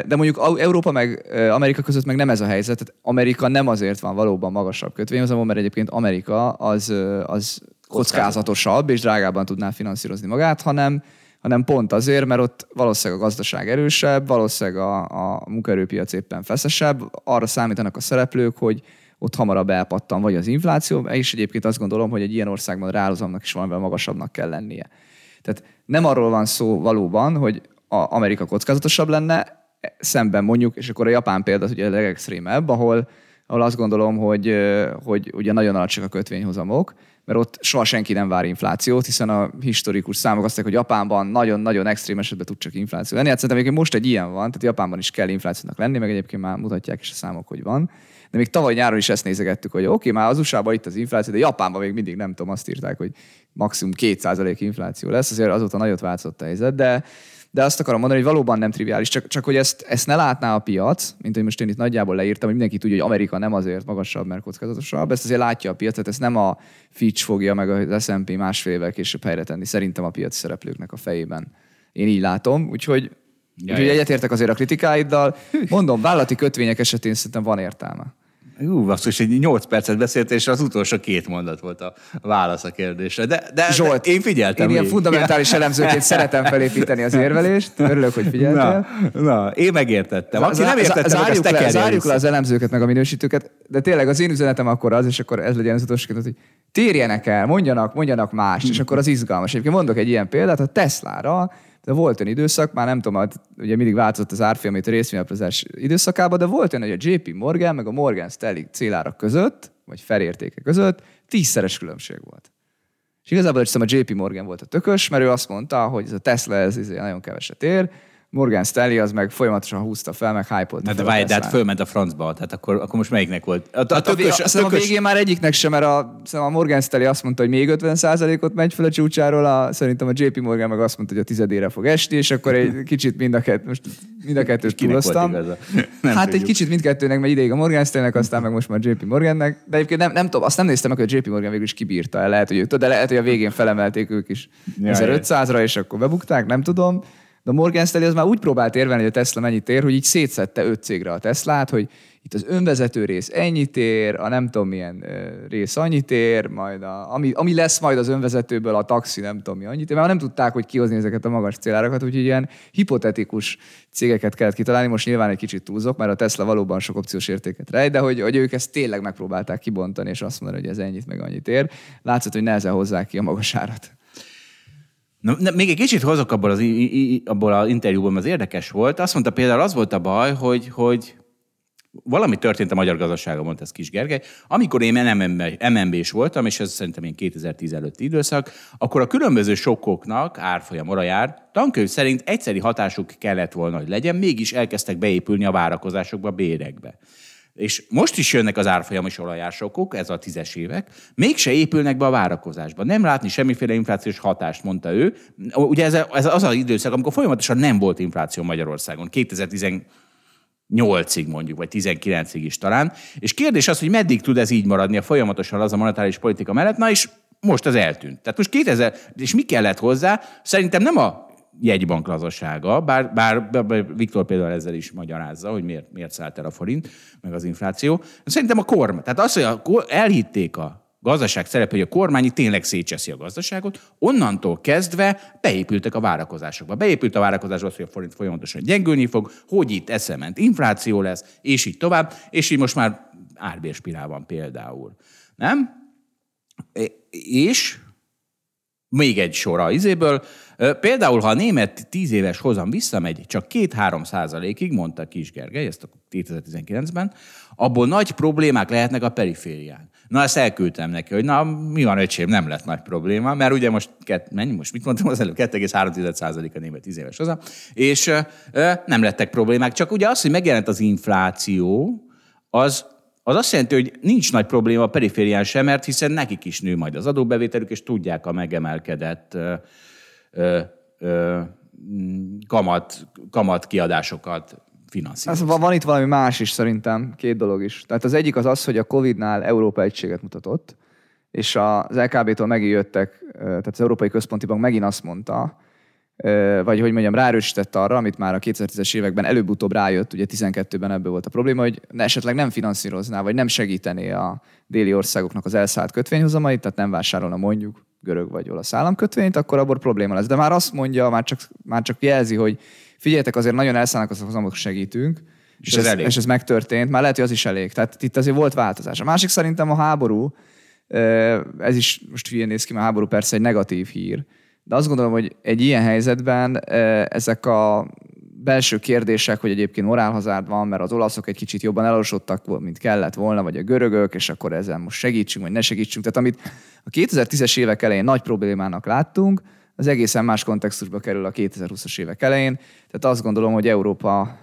De mondjuk Európa meg Amerika között meg nem ez a helyzet. Tehát Amerika nem azért van valóban magasabb kötvényhozamon, mert egyébként Amerika az, az kockázatosabb és drágában tudná finanszírozni magát, hanem hanem pont azért, mert ott valószínűleg a gazdaság erősebb, valószínűleg a, a munkaerőpiac éppen feszesebb, arra számítanak a szereplők, hogy ott hamarabb elpattan vagy az infláció, és egyébként azt gondolom, hogy egy ilyen országban a reálhozamnak is valamivel magasabbnak kell lennie. Tehát nem arról van szó valóban, hogy a Amerika kockázatosabb lenne, szemben mondjuk, és akkor a japán példa ugye a legextrémebb, ahol, ahol azt gondolom, hogy, hogy ugye nagyon alacsony a kötvényhozamok, mert ott soha senki nem vár inflációt, hiszen a historikus számok azt mondják, hogy Japánban nagyon-nagyon extrém esetben tud csak infláció lenni. Hát szerintem most egy ilyen van, tehát Japánban is kell inflációnak lenni, meg egyébként már mutatják is a számok, hogy van. De még tavaly nyáron is ezt nézegettük, hogy oké, már az USA-ban itt az infláció, de Japánban még mindig nem tudom, azt írták, hogy maximum 2% infláció lesz, azért azóta nagyot változott a helyzet, de de azt akarom mondani, hogy valóban nem triviális, csak, csak hogy ezt, ezt ne látná a piac, mint hogy most én itt nagyjából leírtam, hogy mindenki tudja, hogy Amerika nem azért magasabb, mert kockázatosabb, ezt azért látja a piac, tehát ezt nem a Fitch fogja meg az S&P másfél évvel később helyre tenni, szerintem a piaci szereplőknek a fejében. Én így látom, úgyhogy, ja, úgyhogy egyetértek azért a kritikáiddal. Mondom, vállalati kötvények esetén szerintem van értelme. Ú, basszus, egy 8 percet beszélt, és az utolsó két mondat volt a válasz a kérdésre. De, de, Zsolt, de én figyeltem. Én ilyen fundamentális elemzőként szeretem felépíteni az érvelést. Örülök, hogy figyeltél. Na, na én megértettem. Aki nem értette, zárjuk, meg, le, zárjuk le az elemzőket, meg a minősítőket, de tényleg az én üzenetem akkor az, és akkor ez legyen az utolsó kérdés, hogy térjenek el, mondjanak, mondjanak más, és akkor az izgalmas. Egyébként mondok egy ilyen példát, a Tesla-ra de volt olyan időszak, már nem tudom, ugye mindig változott az a részvényalapozás időszakában, de volt olyan, hogy a JP Morgan meg a Morgan Stanley célára között, vagy felértéke között tízszeres különbség volt. És igazából hiszem a JP Morgan volt a tökös, mert ő azt mondta, hogy ez a Tesla ez, ez nagyon keveset ér, Morgan Stanley az meg folyamatosan húzta fel, meg hype De, de várj, de hát fölment a francba, tehát akkor, akkor most melyiknek volt? A, a, a, tökös, a, a, a végén már egyiknek sem, mert a, a Morgan Stanley azt mondta, hogy még 50%-ot megy fel a csúcsáról, a, szerintem a JP Morgan meg azt mondta, hogy a tizedére fog esni, és akkor egy kicsit mind a kettő, most mind a kettőt túloztam. Hát tudjuk. egy kicsit mindkettőnek megy ideig a Morgan Stanleynek, aztán meg most már JP Morgannek. De egyébként nem, nem tudom, azt nem néztem meg, hogy a JP Morgan végül is kibírta el. Lehet, hogy, de lehet, hogy a végén felemelték ők is ja, 1500-ra, és akkor bebukták, nem tudom. De a Morgan Stanley az már úgy próbált érvelni, hogy a Tesla mennyit ér, hogy így szétszette öt cégre a Teslát, hogy itt az önvezető rész ennyit ér, a nem tudom milyen rész annyit ér, majd a, ami, ami lesz majd az önvezetőből a taxi nem tudom mi annyit ér, mert nem tudták, hogy kihozni ezeket a magas célárakat, úgyhogy ilyen hipotetikus cégeket kellett kitalálni. Most nyilván egy kicsit túlzok, mert a Tesla valóban sok opciós értéket rejt, de hogy, hogy ők ezt tényleg megpróbálták kibontani, és azt mondani, hogy ez ennyit meg annyit ér. Látszott, hogy nehezen hozzák ki a magas árat. Na, na, még egy kicsit hozok abból az, abból az interjúból, az érdekes volt. Azt mondta például, az volt a baj, hogy, hogy valami történt a magyar gazdaságban, mondta ez Kis Gergely. Amikor én MNB-s voltam, és ez szerintem én 2010 előtti időszak, akkor a különböző sokkoknak, árfolyam, orajár, tankönyv szerint egyszeri hatásuk kellett volna, hogy legyen, mégis elkezdtek beépülni a várakozásokba, a bérekbe és most is jönnek az árfolyam és olajásokok, ez a tízes évek, mégse épülnek be a várakozásba. Nem látni semmiféle inflációs hatást, mondta ő. Ugye ez, ez az az időszak, amikor folyamatosan nem volt infláció Magyarországon, 2018-ig mondjuk, vagy 19-ig is talán. És kérdés az, hogy meddig tud ez így maradni a folyamatosan az a monetáris politika mellett, na és most az eltűnt. Tehát most 2000, és mi kellett hozzá? Szerintem nem a jegybank lazasága, bár, bár, bár Viktor például ezzel is magyarázza, hogy miért, miért szállt el a forint, meg az infláció. Szerintem a kormány, tehát az, hogy elhitték a gazdaság szerepe, hogy a kormány tényleg szétcseszi a gazdaságot, onnantól kezdve beépültek a várakozásokba. Beépült a várakozásba, hogy a forint folyamatosan gyengülni fog, hogy itt eszement infláció lesz, és így tovább, és így most már árbérspirál van például. Nem? És még egy sor izéből, Például, ha a német 10 éves hozam visszamegy csak 2-3 százalékig, mondta Kis Gergely, ezt a 2019-ben, abból nagy problémák lehetnek a periférián. Na, ezt elküldtem neki, hogy na, mi van, öcsém, nem lett nagy probléma, mert ugye most, kett, mennyi most, mit mondtam az előbb, 2,3% a német 10 éves hozam, és ö, nem lettek problémák. Csak ugye az, hogy megjelent az infláció, az az azt jelenti, hogy nincs nagy probléma a periférián sem, mert hiszen nekik is nő majd az adóbevételük, és tudják a megemelkedett ö, ö, kamat, kamat kiadásokat finanszírozni. Van itt valami más is szerintem, két dolog is. Tehát az egyik az az, hogy a Covid-nál Európa egységet mutatott, és az LKB-tól megint jöttek, tehát az Európai Központi Bank megint azt mondta, vagy hogy mondjam, ráerősített arra, amit már a 2010-es években előbb-utóbb rájött, ugye 12-ben ebből volt a probléma, hogy esetleg nem finanszírozná, vagy nem segítené a déli országoknak az elszállt kötvényhozamait, tehát nem vásárolna mondjuk görög vagy olasz államkötvényt, akkor abból probléma lesz. De már azt mondja, már csak, már csak jelzi, hogy figyeljetek, azért nagyon elszállnak az hozamok, segítünk, és, és, ez, elég. és ez megtörtént, már lehet, hogy az is elég. Tehát itt azért volt változás. A másik szerintem a háború, ez is most hülyén néz ki, mert a háború persze egy negatív hír, de azt gondolom, hogy egy ilyen helyzetben ezek a belső kérdések, hogy egyébként morálhazárd van, mert az olaszok egy kicsit jobban elalsottak, mint kellett volna, vagy a görögök, és akkor ezen most segítsünk, vagy ne segítsünk. Tehát amit a 2010-es évek elején nagy problémának láttunk, az egészen más kontextusba kerül a 2020-as évek elején. Tehát azt gondolom, hogy Európa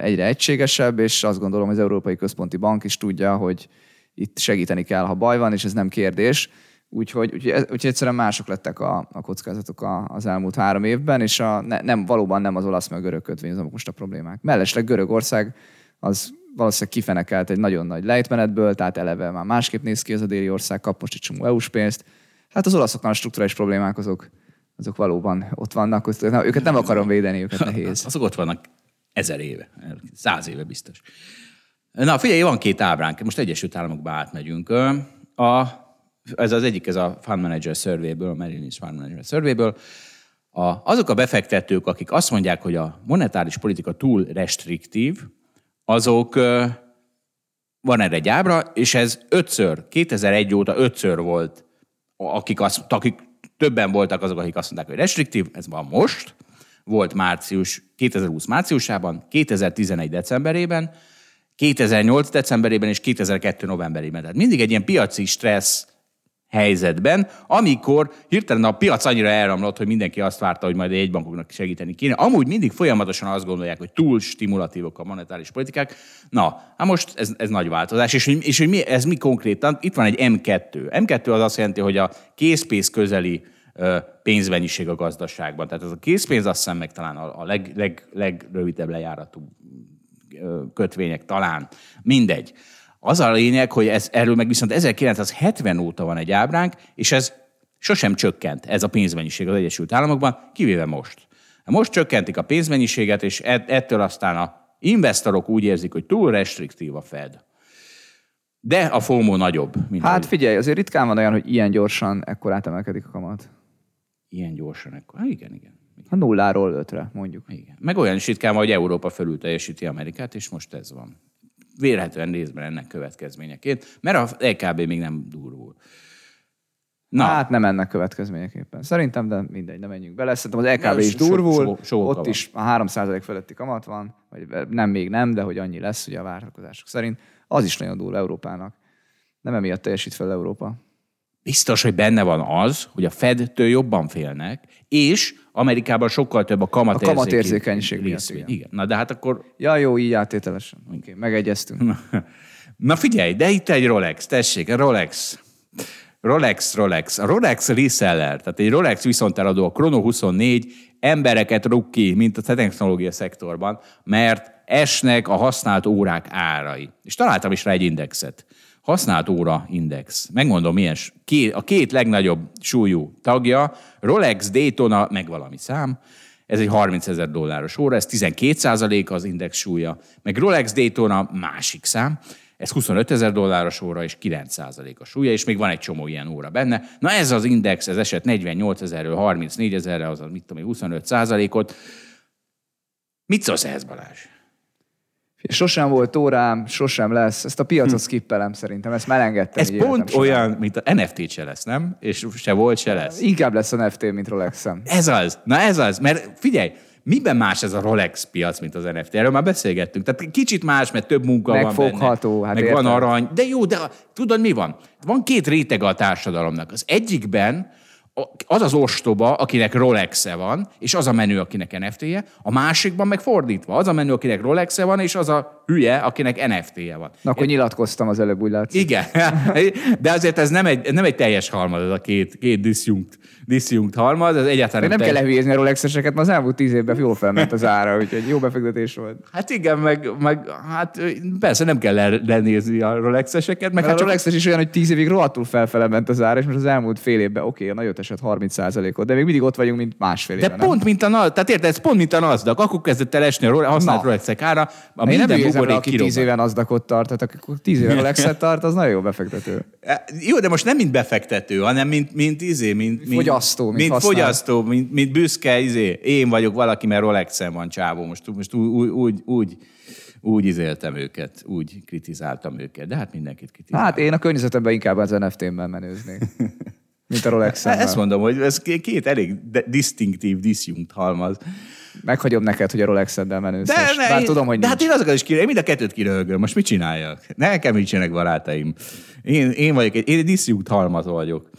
egyre egységesebb, és azt gondolom, hogy az Európai Központi Bank is tudja, hogy itt segíteni kell, ha baj van, és ez nem kérdés. Úgyhogy, úgyhogy, úgyhogy egyszerűen mások lettek a, a kockázatok a, az elmúlt három évben, és a, ne, nem, valóban nem az olasz meg a görög kötvény azok most a problémák. Mellesleg Görögország az valószínűleg kifenekelt egy nagyon nagy lejtmenetből, tehát eleve már másképp néz ki az a déli ország, kap most egy csomó EU-s pénzt. Hát az olaszoknál a struktúrális problémák azok, azok valóban ott vannak, őket nem akarom védeni, őket nehéz. Azok ott vannak ezer éve, száz éve biztos. Na figyelj, van két ábránk, most Egyesült Államokba átmegyünk. A, ez az egyik, ez a Fund Manager Survey-ből, a Merrill Lynch Fund Manager Survey-ből. A, azok a befektetők, akik azt mondják, hogy a monetáris politika túl restriktív, azok van erre egy ábra, és ez ötször, 2001 óta ötször volt, akik, azt, akik többen voltak azok, akik azt mondták, hogy restriktív, ez van most, volt március, 2020 márciusában, 2011 decemberében, 2008 decemberében és 2002 novemberében. Tehát mindig egy ilyen piaci stressz helyzetben, amikor hirtelen a piac annyira elramlott, hogy mindenki azt várta, hogy majd egy bankoknak segíteni kéne. Amúgy mindig folyamatosan azt gondolják, hogy túl stimulatívok a monetáris politikák. Na, hát most ez, ez nagy változás, és, és hogy mi, ez mi konkrétan? Itt van egy M2. M2 az azt jelenti, hogy a készpénz közeli pénzmennyiség a gazdaságban. Tehát ez a készpénz azt hiszem meg talán a, a leg, leg, legrövidebb lejáratú kötvények talán. Mindegy. Az a lényeg, hogy ez, erről meg viszont 1970 óta van egy ábránk, és ez sosem csökkent, ez a pénzmennyiség az Egyesült Államokban, kivéve most. Most csökkentik a pénzmennyiséget, és ettől aztán a investorok úgy érzik, hogy túl restriktív a Fed. De a FOMO nagyobb. Mint hát ahogy... figyelj, azért ritkán van olyan, hogy ilyen gyorsan ekkor átemelkedik a kamat. Ilyen gyorsan ekkor? Hát igen, igen. igen. A nulláról ötre, mondjuk. Igen. Meg olyan is ritkán van, hogy Európa fölül teljesíti Amerikát, és most ez van vélhetően részben ennek következményeként, mert az EKB még nem durvul. Na. Hát nem ennek következményeképpen. Szerintem, de mindegy, nem menjünk bele. Szerintem az EKB is durvul, so, so, so ott van. is a 3% feletti kamat van, vagy nem még nem, de hogy annyi lesz ugye a várakozások szerint. Az is nagyon durva Európának. Nem emiatt teljesít fel Európa biztos, hogy benne van az, hogy a Fedtől jobban félnek, és Amerikában sokkal több a kamatérzékenység. A miatt, igen. igen. Na de hát akkor... Ja, jó, így áttételesen. Oké, okay, megegyeztünk. Na, na figyelj, de itt egy Rolex, tessék, Rolex. Rolex, Rolex. A Rolex reseller, tehát egy Rolex viszonteladó, a Chrono 24 embereket rúg ki, mint a technológia szektorban, mert esnek a használt órák árai. És találtam is rá egy indexet. Használt óra index. Megmondom, milyen a két legnagyobb súlyú tagja, Rolex, Daytona, meg valami szám, ez egy 30 ezer dolláros óra, ez 12% az index súlya, meg Rolex Daytona másik szám, ez 25 ezer dolláros óra és 9% a súlya, és még van egy csomó ilyen óra benne. Na ez az index, ez esett 48 ezerről 34 ezerre, az mit tudom, 25 százalékot. Mit szólsz ehhez, Balázs? Sosem volt órám, sosem lesz. Ezt a piacot hm. skippelem szerintem, ezt már. Ez pont olyan, mint a NFT se lesz, nem? És se volt, se lesz. Inkább lesz a NFT, mint Rolex-em. Ez az. Na ez az. Mert figyelj, miben más ez a Rolex piac, mint az NFT? Erről már beszélgettünk. Tehát kicsit más, mert több munka Megfogható, van benne. Hát meg értem. van arany. De jó, de tudod mi van? Van két rétege a társadalomnak. Az egyikben az az ostoba, akinek Rolex-e van, és az a menő, akinek NFT-je, a másikban meg fordítva. Az a menő, akinek Rolex-e van, és az a hülye, akinek NFT-je van. Na, akkor Én... nyilatkoztam az előbb, úgy látszik. Igen, de azért ez nem egy, nem egy teljes halmaz, ez a két, két diszjunkt, diszjunkt halmaz, ez egyáltalán nem, nem kell lehülyezni a Rolexeseket, mert az elmúlt tíz évben jól felment az ára, úgyhogy jó befektetés volt. Hát igen, meg, meg hát persze nem kell lenézni a Rolexeseket. Meg hát a Rolexes csak... is olyan, hogy tíz évig rohadtul felfele ment az ára, és most az elmúlt fél évben oké, okay, a nagyot esett 30%-ot, de még mindig ott vagyunk, mint másfél éve. De pont, mint a tehát érted, ez pont, mint a NASDAQ. Akkor kezdett el esni a használt Rolexek ára. A Én minden nem aki tíz éven NASDAQ-ot tart, tehát aki tíz éven Rolexet tart, az nagyon jó befektető. E, jó, de most nem mint befektető, hanem mint, mint izé, mint, mint fogyasztó, mint, mint fogyasztó, mint, mint büszke, izé. Én vagyok valaki, mert Rolexen van csávó. Most, most úgy, úgy, úgy, úgy izéltem őket, úgy kritizáltam őket, de hát mindenkit kritizáltam. Hát én a környezetemben inkább az NFT-ben menőznék. Mint a rolex -en. Ezt mondom, hogy ez két elég distinktív, disjunkt halmaz. Meghagyom neked, hogy a Rolex-eddel menősz. De, ne, Bár én, tudom, hogy de hát nincs. hát én azokat is kiröhögöm, mind a kettőt kiröhögöm. Most mit csináljak? Nekem nincsenek barátaim. Én, én vagyok egy, én egy diszjunkt halmaz vagyok.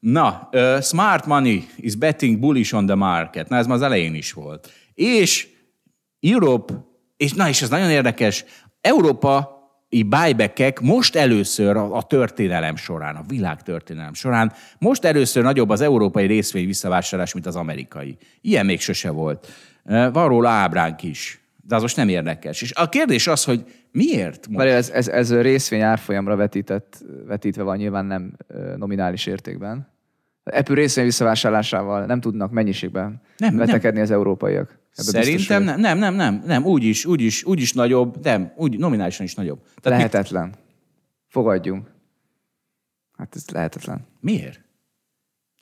Na, uh, smart money is betting bullish on the market. Na, ez már az elején is volt. És Europe, és na, és ez nagyon érdekes, Európa buyback most először a történelem során, a világ történelem során, most először nagyobb az európai részvény visszavásárlás, mint az amerikai. Ilyen még sose volt. Van róla ábránk is, de az most nem érdekes. És a kérdés az, hogy miért? Most? Ez, ez, ez részvény árfolyamra vetített, vetítve van nyilván nem nominális értékben. Apple részvény visszavásárlásával nem tudnak mennyiségben nem, vetekedni nem. az európaiak. Ebbe Szerintem nem, nem, nem, nem, nem, úgy is, úgy is, úgy is nagyobb, nem, úgy nominálisan is nagyobb. Tehát lehetetlen. Mit... Fogadjunk. Hát ez lehetetlen. Miért?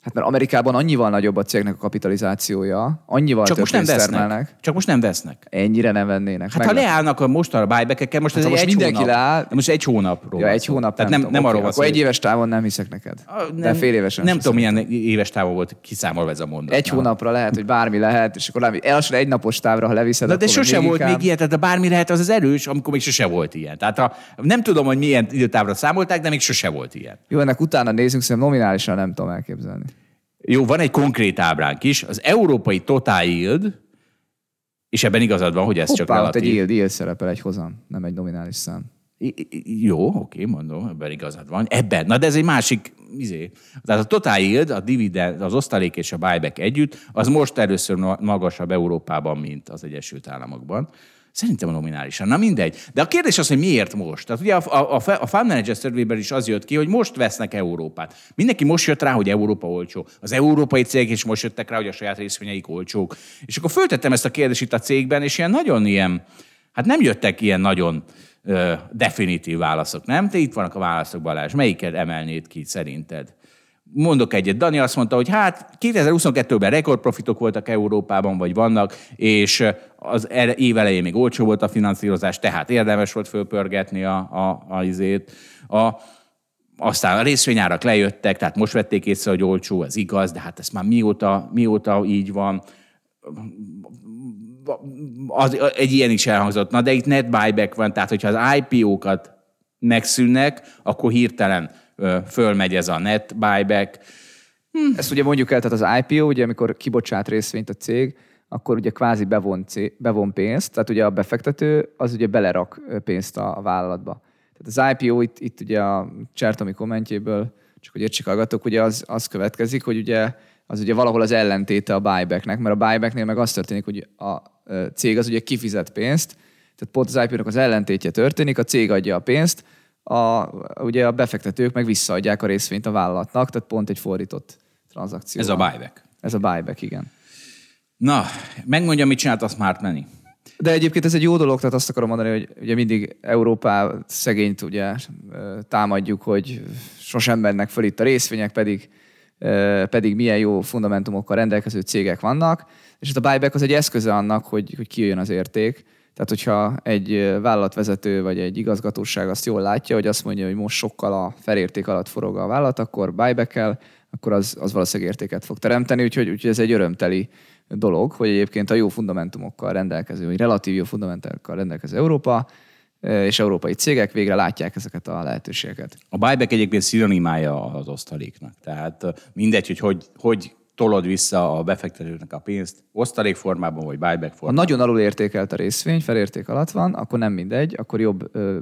Hát mert Amerikában annyival nagyobb a cégnek a kapitalizációja, annyival Csak most nem vesznek. termelnek. Csak most nem vesznek. Ennyire nem vennének. Hát Meg ha leállnak a most a buyback most hát ez egy mindenki hónap. leáll. De most egy hónapról. Ja, egy hónap. Tehát nem, nem, nem arról van Akkor egy éves távon nem hiszek neked. A, nem, de fél évesen. Nem tudom, milyen éves távon volt kiszámolva ez a mondat. Egy hónapra lehet, hogy bármi lehet, és akkor elassul egy napos távra, ha leviszed. De, de sose volt még ilyen, tehát a bármi lehet, az az erős, amikor még sose volt ilyen. Tehát a, nem tudom, hogy milyen időtávra számolták, de még sose volt ilyen. Jó, ennek utána nézzünk, szerintem nominálisan nem tudom elképzelni. Jó, van egy konkrét ábránk is, az európai total yield, és ebben igazad van, hogy ez Hoppá, csak relatív. egy yield, yield szerepel egy hozam, nem egy nominális szám. Jó, oké, mondom, ebben igazad van. Ebben, na de ez egy másik, izé. Tehát a total yield, a dividend, az osztalék és a buyback együtt, az most először magasabb Európában, mint az Egyesült Államokban. Szerintem a nominálisan. Na mindegy. De a kérdés az, hogy miért most? Tehát ugye a, a, a Fund Manager survey is az jött ki, hogy most vesznek Európát. Mindenki most jött rá, hogy Európa olcsó. Az európai cégek is most jöttek rá, hogy a saját részvényeik olcsók. És akkor föltettem ezt a kérdést itt a cégben, és ilyen nagyon ilyen, hát nem jöttek ilyen nagyon ö, definitív válaszok, nem? Te itt vannak a válaszok, Balázs. Melyiket emelnéd ki szerinted? Mondok egyet. Dani azt mondta, hogy hát 2022-ben rekordprofitok voltak Európában, vagy vannak, és az év elején még olcsó volt a finanszírozás, tehát érdemes volt fölpörgetni a, a, a izét. A, aztán a részvényárak lejöttek, tehát most vették észre, hogy olcsó, ez igaz, de hát ez már mióta, mióta így van. Az, egy ilyen is elhangzott. Na, de itt net buyback van, tehát hogyha az IPO-kat megszűnnek, akkor hirtelen fölmegy ez a net buyback. Hm. Ezt ugye mondjuk el, tehát az IPO, ugye amikor kibocsát részvényt a cég, akkor ugye kvázi bevon, bevon pénzt, tehát ugye a befektető az ugye belerak pénzt a, a vállalatba. Tehát az IPO itt, itt ugye a Csertomi kommentjéből, csak hogy értsék hallgatók, ugye az, az következik, hogy ugye az ugye valahol az ellentéte a buybacknek, mert a buybacknél meg az történik, hogy a cég az ugye kifizet pénzt, tehát pont az IPO-nak az ellentétje történik, a cég adja a pénzt, a, ugye a befektetők meg visszaadják a részvényt a vállalatnak, tehát pont egy fordított tranzakció. Ez a buyback. Ez a buyback, igen. Na, megmondja, mit csinált a Smart Money. De egyébként ez egy jó dolog, tehát azt akarom mondani, hogy ugye mindig Európá szegényt ugye támadjuk, hogy sosem mennek föl itt a részvények, pedig, pedig milyen jó fundamentumokkal rendelkező cégek vannak, és a buyback az egy eszköze annak, hogy, hogy kijöjjön az érték. Tehát, hogyha egy vállalatvezető vagy egy igazgatóság azt jól látja, hogy azt mondja, hogy most sokkal a felérték alatt forog a vállalat, akkor buyback akkor az, az valószínűleg értéket fog teremteni, úgyhogy, úgyhogy ez egy örömteli dolog, hogy egyébként a jó fundamentumokkal rendelkező, vagy relatív jó fundamentumokkal rendelkező Európa és európai cégek végre látják ezeket a lehetőségeket. A buyback egyébként szinonimája az osztaléknak. Tehát mindegy, hogy hogy, hogy tolod vissza a befektetőknek a pénzt osztalékformában vagy buyback formában. Ha nagyon alul értékelt a részvény, felérték alatt van, akkor nem mindegy, akkor jobb ö,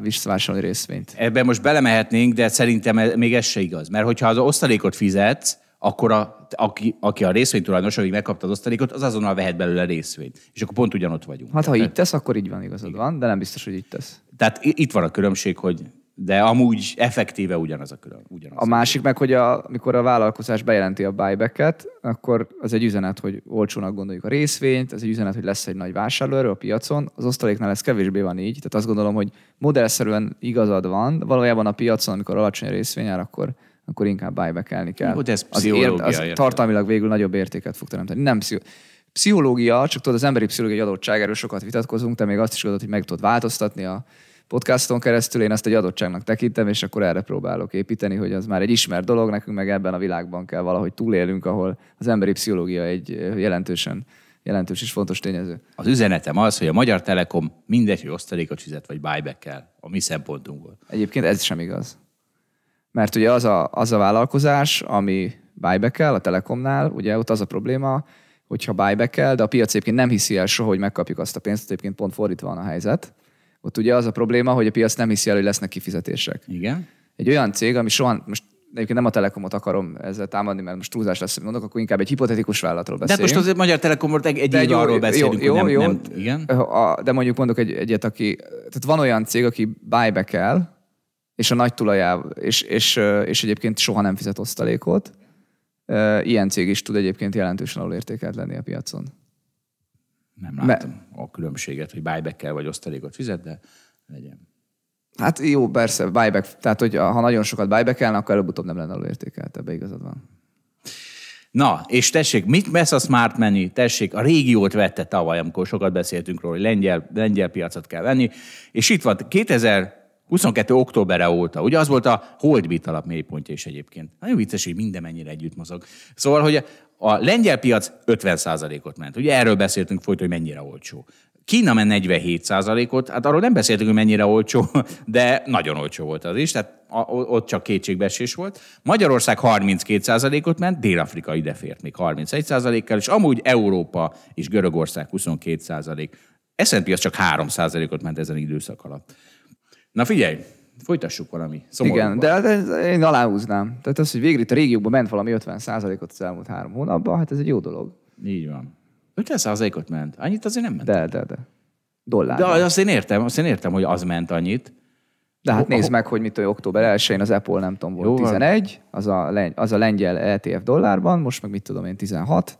visszavásárolni részvényt. Ebben most belemehetnénk, de szerintem még ez se igaz. Mert hogyha az osztalékot fizetsz, akkor a, aki, aki a részvénytulajdonos, akik megkapta az osztalékot, az azonnal vehet belőle részvényt. És akkor pont ugyanott vagyunk. Hát ha így tesz, akkor így van, igazad Igen. van, de nem biztos, hogy így tesz. Tehát itt van a különbség, hogy de amúgy effektíve ugyanaz a külön. Ugyanaz a másik meg, hogy a, amikor a vállalkozás bejelenti a buyback akkor az egy üzenet, hogy olcsónak gondoljuk a részvényt, ez egy üzenet, hogy lesz egy nagy vásárlóerő a piacon. Az osztaléknál ez kevésbé van így, tehát azt gondolom, hogy modellszerűen igazad van, valójában a piacon, amikor alacsony a részvényár, akkor akkor inkább buyback kell. Jó, de ez az, ér, az tartalmilag végül nagyobb értéket fog teremteni. Nem pszicho- pszichológia, csak tudod, az emberi pszichológiai adottság, erről sokat vitatkozunk, te még azt is tudod, hogy meg tudod változtatni a podcaston keresztül, én ezt egy adottságnak tekintem, és akkor erre próbálok építeni, hogy az már egy ismert dolog, nekünk meg ebben a világban kell valahogy túlélünk, ahol az emberi pszichológia egy jelentősen jelentős és fontos tényező. Az üzenetem az, hogy a Magyar Telekom mindegy, hogy osztalékot fizet, vagy buyback kell, a mi szempontunkból. Egyébként ez sem igaz. Mert ugye az a, az a vállalkozás, ami buyback a Telekomnál, ugye ott az a probléma, hogyha buyback de a piac egyébként nem hiszi el soha, hogy megkapjuk azt a pénzt, egyébként pont fordítva van a helyzet. Ott ugye az a probléma, hogy a piac nem hiszi el, hogy lesznek kifizetések. Igen. Egy olyan cég, ami soha, most egyébként nem a Telekomot akarom ezzel támadni, mert most túlzás lesz, mondok, akkor inkább egy hipotetikus vállalatról De beszélünk. hát most azért Magyar Telekomról egy, egy De jó, arról beszélünk, jó, hogy nem, jó, nem, igen. A, de mondjuk mondok egy, egyet, aki, tehát van olyan cég, aki buyback el, és a nagy tulajával, és, és, és egyébként soha nem fizet osztalékot. Ilyen cég is tud egyébként jelentősen alulértékelt lenni a piacon. Nem látom a különbséget, hogy buyback vagy osztalékot fizet, de legyen. Hát jó, persze, buyback. Tehát, hogy ha nagyon sokat buyback akkor előbb-utóbb nem lenne alulértékelt, ebbe igazad van. Na, és tessék, mit vesz a Smart Menu? Tessék, a régiót vette tavaly, amikor sokat beszéltünk róla, hogy lengyel, lengyel piacot kell venni, és itt van 2022. októberre óta. Ugye az volt a Holdbit alap mélypontja is egyébként. Nagyon vicces, hogy minden mennyire együtt mozog. Szóval, hogy a lengyel piac 50%-ot ment. Ugye erről beszéltünk folyton, hogy mennyire olcsó. Kína ment 47% ot hát arról nem beszéltünk, hogy mennyire olcsó, de nagyon olcsó volt az is, tehát ott csak kétségbeesés volt. Magyarország 32% ot ment, Dél-Afrika ide fért még 31% kal és amúgy Európa és Görögország 22 százalék. S&P az csak 3% ot ment ezen időszak alatt. Na figyelj, folytassuk valami szomorúban. Igen, de, de én aláhúznám. Tehát az, hogy végre itt a régióban ment valami 50 ot az elmúlt három hónapban, hát ez egy jó dolog. Így van. 50 ot ment. Annyit azért nem ment. De, de, de. Dollár. De azt én értem, azt én értem, hogy az ment annyit. De hát nézd meg, hogy mit október 1-én az Apple nem tudom volt Jó, 11, az a, az a lengyel ETF dollárban, most meg mit tudom én 16,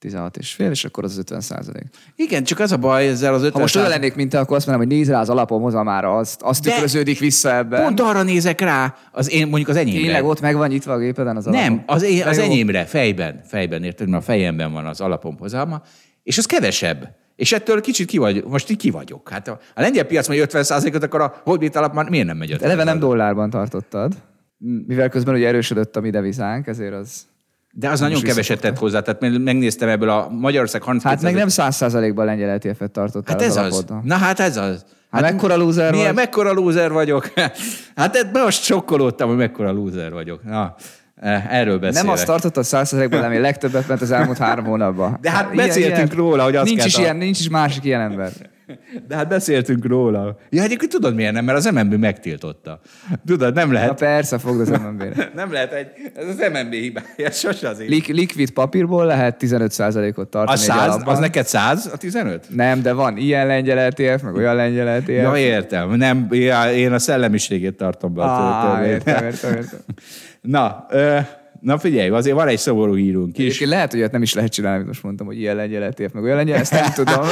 16 és fél, és akkor az 50 százalék. Igen, csak az a baj ezzel az 50 Ha most olyan lennék, mint te, akkor azt mondom, hogy nézz rá az alapom már azt, azt tükröződik vissza ebben. Pont arra nézek rá, az én, mondjuk az enyémre. Tényleg ott meg van nyitva a gépeden az alapom. Nem, az, én, az enyémre, fejben, fejben, érted, mert a fejemben van az alapom hozalma, és az kevesebb. És ettől kicsit ki vagy, most így ki vagyok. Hát a, a lengyel piac majd 50 ot akkor a Holdbit alap már miért nem megy 50 Eleve nem dollárban tartottad. Mivel közben ugye erősödött a mi devizánk, ezért az... De az nagyon keveset tett hozzá, tehát megnéztem ebből a Magyarország 30 Hát meg nem 100%-ban lengyel ETF-et tartottál Hát ez az. az. Na hát ez az. Hát, hát mekkora lúzer vagy? Mekkora lúzer vagyok? Hát most sokkolódtam, hogy mekkora lúzer vagyok. Na, Eh, erről beszélek. Nem azt tartotta a százszerzékben, ami legtöbbet ment az elmúlt három hónapban. De hát beszéltünk ilyen, róla, hogy azt nincs is, ilyen, nincs is másik ilyen ember. De hát beszéltünk róla. Ja, egyébként tudod miért nem? Mert az MNB megtiltotta. Tudod, nem lehet. Na persze, fogd az MNB-re. nem lehet egy, ez az MNB hibája, sose az Lik, likvid papírból lehet 15%-ot tartani. A 100, az neked 100 a 15? Nem, de van ilyen lengyel ETF, meg olyan lengyel ETF. Ja, értem. Nem, én a szellemiségét tartom be. Ah, értem, értem, értem. Na, ö, Na figyelj, azért van egy szomorú hírunk is. Egyébként lehet, hogy nem is lehet csinálni, amit most mondtam, hogy ilyen lengyeletér, meg olyan lengyel, ezt nem tudom.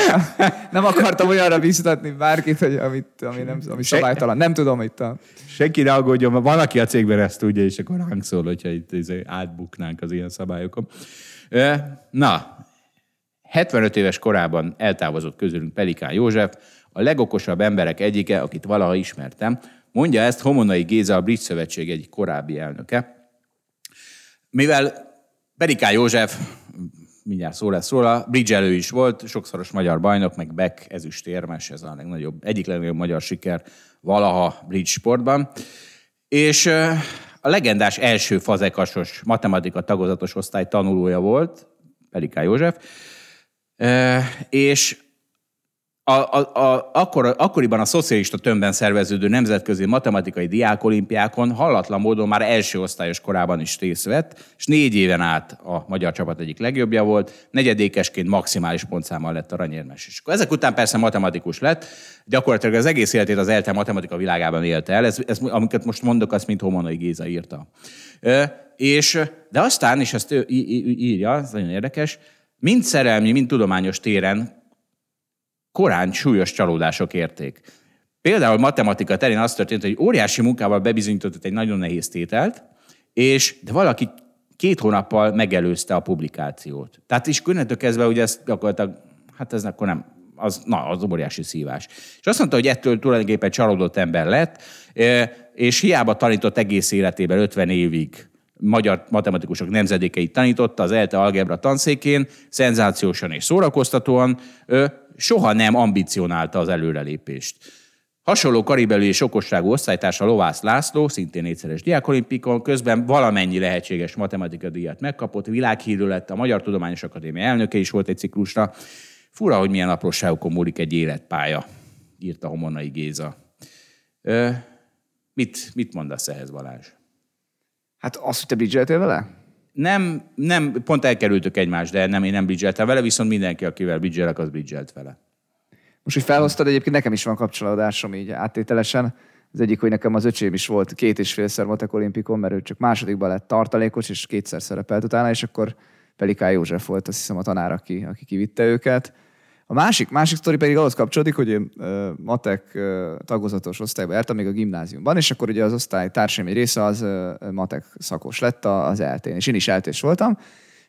nem akartam olyanra biztatni bárkit, hogy amit, ami, nem, ami szabálytalan. Nem tudom, itt a... Senki ne aggódjon, van, aki a cégben ezt tudja, és akkor ránk szól, hogyha itt izé átbuknánk az ilyen szabályokon. Na, 75 éves korában eltávozott közülünk Pelikán József, a legokosabb emberek egyike, akit valaha ismertem, mondja ezt Homonai Géza, a Brit Szövetség egyik korábbi elnöke. Mivel Periká József, mindjárt szó lesz róla, bridgelő is volt, sokszoros magyar bajnok, meg Beck ezüstérmes, ez a legnagyobb, egyik legnagyobb magyar siker valaha bridge sportban. És a legendás első fazekasos matematika tagozatos osztály tanulója volt, Periká József, és a, a, a, akkor, akkoriban a szocialista tömbben szerveződő nemzetközi matematikai diákolimpiákon hallatlan módon már első osztályos korában is részt vett, és négy éven át a magyar csapat egyik legjobbja volt, negyedékesként maximális pontszámmal lett aranyérmes. Akkor ezek után persze matematikus lett, gyakorlatilag az egész életét az ELTE matematika világában élte el, ez, ez, amiket most mondok, azt mint Homonai Géza írta. És, de aztán, és ezt ő írja, ez nagyon érdekes, mind szerelmi, mind tudományos téren korán súlyos csalódások érték. Például matematika terén az történt, hogy óriási munkával bebizonyított egy nagyon nehéz tételt, és de valaki két hónappal megelőzte a publikációt. Tehát is könnyettől kezdve, hogy ez gyakorlatilag, hát ez akkor nem, az, na, az óriási szívás. És azt mondta, hogy ettől tulajdonképpen csalódott ember lett, és hiába tanított egész életében 50 évig magyar matematikusok nemzedékeit tanította az ELTE algebra tanszékén, szenzációsan és szórakoztatóan, soha nem ambicionálta az előrelépést. Hasonló karibelű és okosságú osztálytársa Lovász László, szintén négyszeres diákolimpikon, közben valamennyi lehetséges matematika díjat megkapott, világhírű lett, a Magyar Tudományos Akadémia elnöke is volt egy ciklusra. Fura, hogy milyen apróságokon múlik egy életpálya, írta Homonai Géza. Ö, mit, mit mondasz ehhez, Balázs? Hát azt, hogy te vele? Nem, nem, pont elkerültük egymást, de nem, én nem bridgeltem vele, viszont mindenki, akivel bridgelek, az bridgelt vele. Most, hogy felhoztad, egyébként nekem is van kapcsolódásom így áttételesen. Az egyik, hogy nekem az öcsém is volt két és félszer matek olimpikon, mert ő csak másodikban lett tartalékos, és kétszer szerepelt utána, és akkor Peliká József volt, azt hiszem a tanár, aki, aki kivitte őket. A másik, másik sztori pedig ahhoz kapcsolódik, hogy én matek tagozatos osztályba jártam még a gimnáziumban, és akkor ugye az osztály társaim egy része az matek szakos lett az eltén, és én is eltés voltam,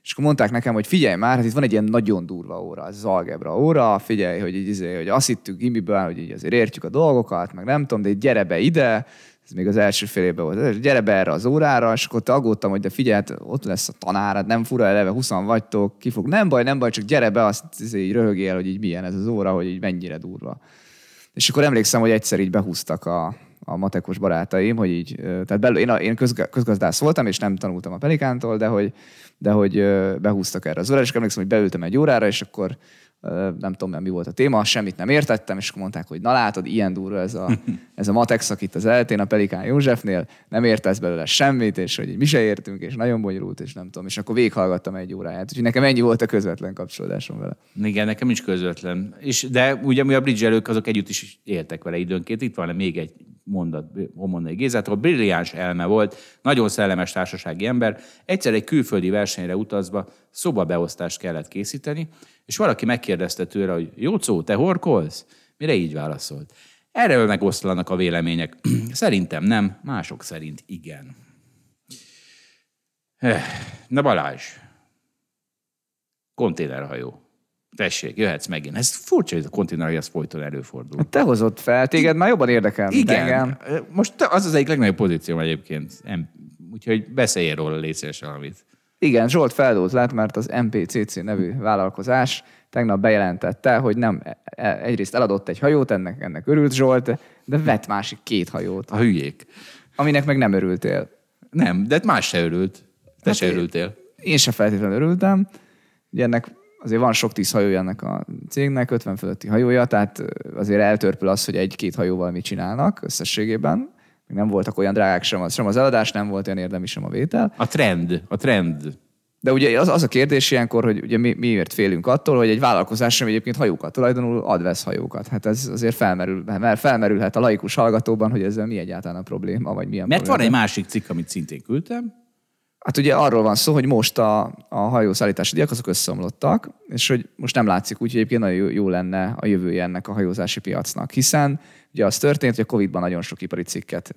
és akkor mondták nekem, hogy figyelj már, hát itt van egy ilyen nagyon durva óra, az algebra óra, figyelj, hogy, így, izé, hogy azt hittük gimiből, hogy így azért értjük a dolgokat, meg nem tudom, de gyere be ide, ez még az első fél évben volt, gyere be erre az órára, és akkor aggódtam, hogy de figyelj, hát ott lesz a tanárad, nem fura eleve, 20 vagytok, ki fog, nem baj, nem baj, csak gyere be, azt így röhögél, hogy így milyen ez az óra, hogy így mennyire durva. És akkor emlékszem, hogy egyszer így behúztak a, a matekos barátaim, hogy így, tehát belül, én, a, én közgazdász voltam, és nem tanultam a Pelikántól, de hogy, de hogy behúztak erre az órára, és emlékszem, hogy beültem egy órára, és akkor nem tudom, mi volt a téma, semmit nem értettem, és akkor mondták, hogy na látod, ilyen durva ez a, ez a matek szak itt az eltén, a Pelikán Józsefnél, nem értesz belőle semmit, és hogy mi se értünk, és nagyon bonyolult, és nem tudom, és akkor végighallgattam egy óráját. Úgyhogy nekem ennyi volt a közvetlen kapcsolódásom vele. Igen, nekem is közvetlen. És, de ugye mi a bridge azok együtt is éltek vele időnként. Itt van még egy mondat Homonnai Gézától. Brilliáns elme volt, nagyon szellemes társasági ember. Egyszer egy külföldi versenyre utazva szobabeosztást kellett készíteni, és valaki megkérdezte tőle, hogy Jócó, te horkolsz? Mire így válaszolt. Erről megoszlanak a vélemények. Szerintem nem, mások szerint igen. Eh, na Balázs, konténerhajó. Tessék, jöhetsz megint. Ez furcsa, hogy a konténerhajó az folyton előfordul. Hát te hozott fel, téged már jobban érdekel, Igen. engem. Most az az egyik legnagyobb pozícióm egyébként. Úgyhogy beszélj róla, légy valamit. Igen, Zsolt feldózlát, mert az MPCC nevű vállalkozás tegnap bejelentette, hogy nem e- egyrészt eladott egy hajót, ennek, ennek örült Zsolt, de vett másik két hajót, A hülyék. aminek meg nem örültél. Nem, de más se örült. Te Hát se én- örültél. Én sem feltétlenül örültem. Ugye ennek azért van sok tíz hajója ennek a cégnek, 50 fölötti hajója, tehát azért eltörpül az, hogy egy-két hajóval mit csinálnak összességében. Még nem voltak olyan drágák sem az, sem az eladás, nem volt olyan érdemi sem a vétel. A trend, a trend. De ugye az, az a kérdés ilyenkor, hogy ugye mi, miért félünk attól, hogy egy vállalkozás sem egyébként hajókat tulajdonul, ad vesz hajókat. Hát ez azért felmerül, mert felmerülhet a laikus hallgatóban, hogy ezzel mi egyáltalán a probléma, vagy milyen Mert van probléma. egy másik cikk, amit szintén küldtem. Hát ugye arról van szó, hogy most a, a hajószállítási díjak azok összeomlottak, és hogy most nem látszik úgy, hogy egyébként nagyon jó, jó lenne a jövője ennek a hajózási piacnak, hiszen ugye az történt, hogy a Covid-ban nagyon sok ipari cikket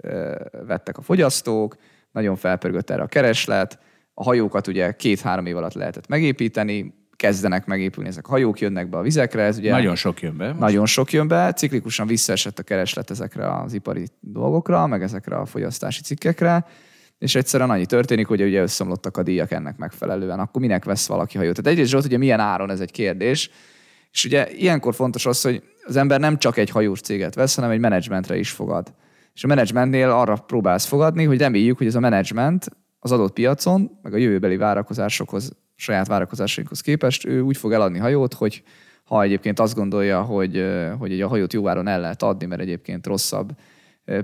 vettek a fogyasztók, nagyon felpörgött erre a kereslet, a hajókat ugye két-három év alatt lehetett megépíteni, kezdenek megépülni ezek a hajók, jönnek be a vizekre, ez ugye Nagyon sok jön be. Most nagyon sok jön be, ciklikusan visszaesett a kereslet ezekre az ipari dolgokra, meg ezekre a fogyasztási cikkekre, és egyszerűen annyi történik, hogy ugye összeomlottak a díjak ennek megfelelően. Akkor minek vesz valaki hajót? Tehát egyrészt Zsolt, ugye milyen áron ez egy kérdés, és ugye ilyenkor fontos az, hogy az ember nem csak egy hajós céget vesz, hanem egy menedzsmentre is fogad. És a menedzsmentnél arra próbálsz fogadni, hogy reméljük, hogy ez a menedzsment az adott piacon, meg a jövőbeli várakozásokhoz, saját várakozásainkhoz képest, ő úgy fog eladni hajót, hogy ha egyébként azt gondolja, hogy, hogy egy a hajót jó áron el lehet adni, mert egyébként rosszabb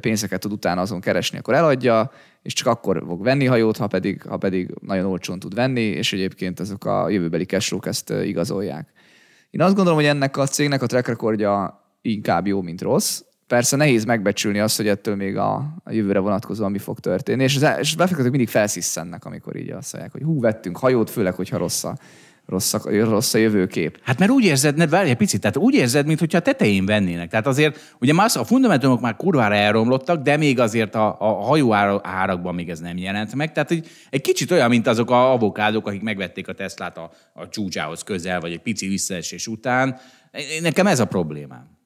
pénzeket tud utána azon keresni, akkor eladja, és csak akkor fog venni hajót, ha pedig, ha pedig nagyon olcsón tud venni, és egyébként ezek a jövőbeli cashflow ezt igazolják. Én azt gondolom, hogy ennek a cégnek a track recordja inkább jó, mint rossz. Persze nehéz megbecsülni azt, hogy ettől még a, a jövőre vonatkozóan mi fog történni. És, az, és befektetők mindig felszisszennek, amikor így azt mondják, hogy hú, vettünk hajót, főleg, hogyha rossz a, rossz a, rossz a jövőkép. Hát mert úgy érzed, ne, várj egy picit, tehát úgy érzed, mintha a tetején vennének. Tehát azért, ugye az- a fundamentumok már kurvára elromlottak, de még azért a, a hajó árakban még ez nem jelent meg. Tehát egy, egy kicsit olyan, mint azok a avokádok, akik megvették a Teslát a, a csúcsához közel, vagy egy pici visszaesés után. Nekem ez a problémám.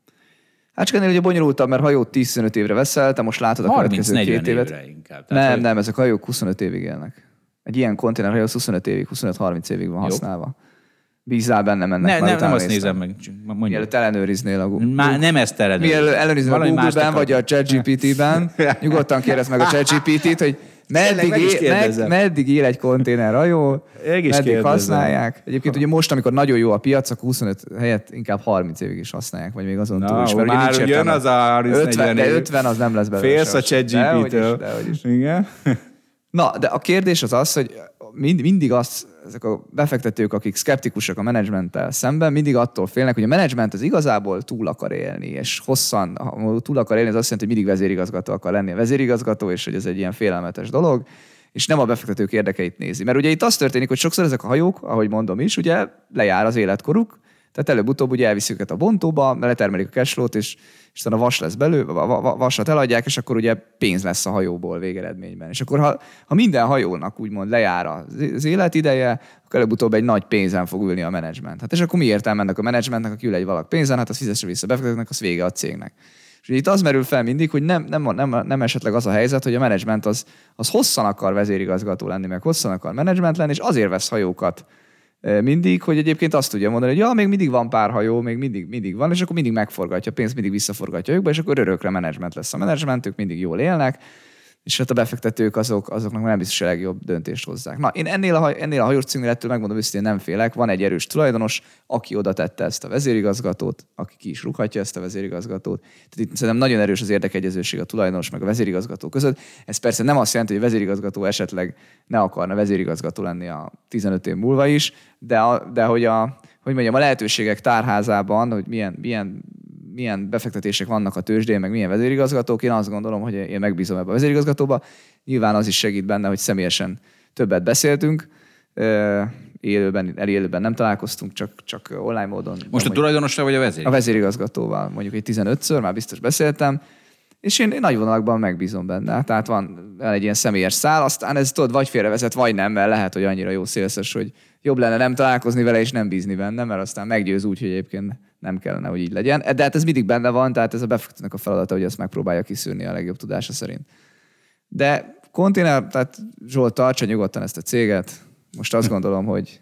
Hát csak ennél ugye bonyolultabb, mert hajót 10-15 évre veszel, te most látod a következő 30-40 két évet. évre inkább. Nem, hogy- nem, ezek a hajók 25 évig élnek. Egy ilyen konténerhajó az 25 évig, 25-30 évig van használva. Bízzál bennem ennek. Ne, nem, nem azt nézem meg. Mondja. Mielőtt ellenőriznél a Google. Már nem ezt ellenőriz. Mielőtt ellenőriznél a Valami mást Google-ben, vagy a ChatGPT-ben, nyugodtan kérdezd meg a ChatGPT-t, hogy meddig, meg él, meg, meddig él egy konténer hajó, meddig kérdezem. használják. Egyébként ugye most, amikor nagyon jó a piac, akkor 25 helyett inkább 30 évig is használják, vagy még azon Na, túl is. már ugye jön az a 30-40 50, de év. 50 az nem lesz belőle. Félsz a dehogy is. Igen. Na, de a kérdés az az, hogy mind, mindig azt, ezek a befektetők, akik szkeptikusak a menedzsmenttel szemben, mindig attól félnek, hogy a menedzsment az igazából túl akar élni, és hosszan, ha túl akar élni, az azt jelenti, hogy mindig vezérigazgató akar lenni a vezérigazgató, és hogy ez egy ilyen félelmetes dolog, és nem a befektetők érdekeit nézi. Mert ugye itt az történik, hogy sokszor ezek a hajók, ahogy mondom is, ugye lejár az életkoruk, tehát előbb-utóbb ugye elviszik őket a bontóba, letermelik a cashflow-t, és, és utána vas lesz belő, va- vasat eladják, és akkor ugye pénz lesz a hajóból végeredményben. És akkor ha, ha minden hajónak úgymond lejár az életideje, akkor előbb-utóbb egy nagy pénzen fog ülni a menedzsment. Hát és akkor mi értelme ennek a menedzsmentnek, aki ül egy valak pénzen, hát az fizesse vissza a befektetőknek, az vége a cégnek. És itt az merül fel mindig, hogy nem, nem, nem, nem esetleg az a helyzet, hogy a menedzsment az, az hosszan akar vezérigazgató lenni, meg hosszan akar menedzsment lenni, és azért vesz hajókat mindig, hogy egyébként azt tudja mondani, hogy ja, még mindig van pár hajó, még mindig, mindig van, és akkor mindig megforgatja a pénzt, mindig visszaforgatja őkbe, és akkor örökre menedzsment lesz a menedzsment, ők mindig jól élnek, és hát a befektetők azok, azoknak nem biztos, a legjobb döntést hozzák. Na, én ennél a, ennél a hajós cégnél ettől megmondom őszintén nem félek. Van egy erős tulajdonos, aki oda tette ezt a vezérigazgatót, aki ki is rúghatja ezt a vezérigazgatót. Tehát itt szerintem nagyon erős az érdekegyezőség a tulajdonos meg a vezérigazgató között. Ez persze nem azt jelenti, hogy a vezérigazgató esetleg ne akarna vezérigazgató lenni a 15 év múlva is, de, a, de hogy a, hogy mondjam, a lehetőségek tárházában, hogy milyen, milyen milyen befektetések vannak a tőzsdén, meg milyen vezérigazgatók, én azt gondolom, hogy én megbízom ebbe a vezérigazgatóba. Nyilván az is segít benne, hogy személyesen többet beszéltünk, élőben, elélőben nem találkoztunk, csak, csak online módon. Most a tulajdonosra vagy a vezér? a vezérigazgatóval mondjuk egy 15-ször, már biztos beszéltem, és én, én nagy vonalakban megbízom benne. Tehát van van egy ilyen személyes szál, aztán ez tudod, vagy félrevezet, vagy nem, mert lehet, hogy annyira jó szélszes, hogy jobb lenne nem találkozni vele, és nem bízni benne, mert aztán meggyőz úgy, hogy egyébként nem kellene, hogy így legyen. De hát ez mindig benne van, tehát ez a befektetőnek a feladata, hogy ezt megpróbálja kiszűrni a legjobb tudása szerint. De konténer, tehát Zsolt, tartsa nyugodtan ezt a céget. Most azt gondolom, hogy,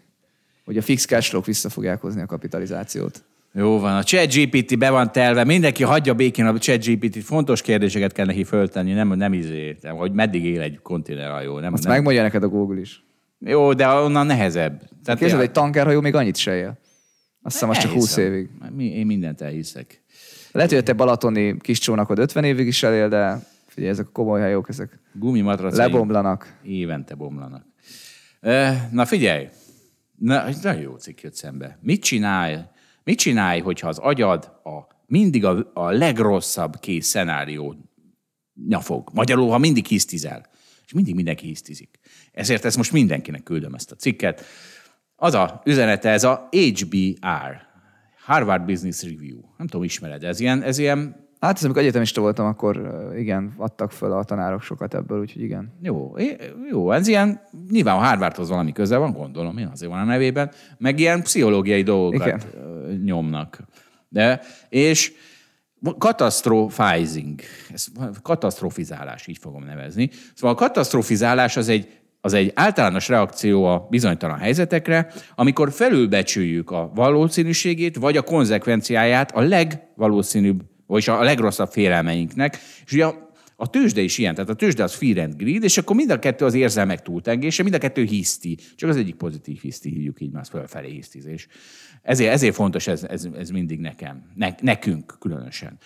hogy a fix cashflow vissza fogják hozni a kapitalizációt. Jó van, a ChatGPT be van telve, mindenki hagyja békén a ChatGPT-t, fontos kérdéseket kell neki föltenni, nem, nem izé, nem, hogy meddig él egy konténerhajó. Nem, Azt nem. megmondja neked a Google is. Jó, de onnan nehezebb. Tehát Képzeld, egy tankerhajó még annyit se él. Azt hiszem, az csak 20 elhiszem. évig. Mi- Én mindent elhiszek. Lehet, hogy a te balatoni kis csónakod 50 évig is elél, de figyelj, ezek a komoly hajók, ezek Gumimatracaim lebomlanak. évente bomlanak. Na figyelj, Na, egy nagyon jó cikk jött szembe. Mit csinálj, mit csinálj, hogyha az agyad a, mindig a, a legrosszabb kész szenárió nyafog. Magyarul, ha mindig hisztizel. És mindig mindenki hisztizik. Ezért ezt most mindenkinek küldöm ezt a cikket. Az a üzenete, ez a HBR, Harvard Business Review. Nem tudom, ismered, ez ilyen, ez ilyen Hát ez, amikor egyetemista voltam, akkor igen, adtak föl a tanárok sokat ebből, úgyhogy igen. Jó, jó, ez ilyen, nyilván a Harvardhoz valami köze van, gondolom én, azért van a nevében, meg ilyen pszichológiai dolgokat Igen. nyomnak. De, és katasztrofizing, ez katasztrofizálás, így fogom nevezni. Szóval a katasztrofizálás az egy, az egy általános reakció a bizonytalan helyzetekre, amikor felülbecsüljük a valószínűségét, vagy a konzekvenciáját a legvalószínűbb, vagyis a legrosszabb félelmeinknek. És ugye a, a tőzsde is ilyen, tehát a tőzsde az fear and greed, és akkor mind a kettő az érzelmek túltengése, mind a kettő hiszti. Csak az egyik pozitív hiszti, hívjuk így, más fölfelé hisztizés. Ezért, ezért fontos ez, ez, ez mindig nekem, ne, nekünk különösen.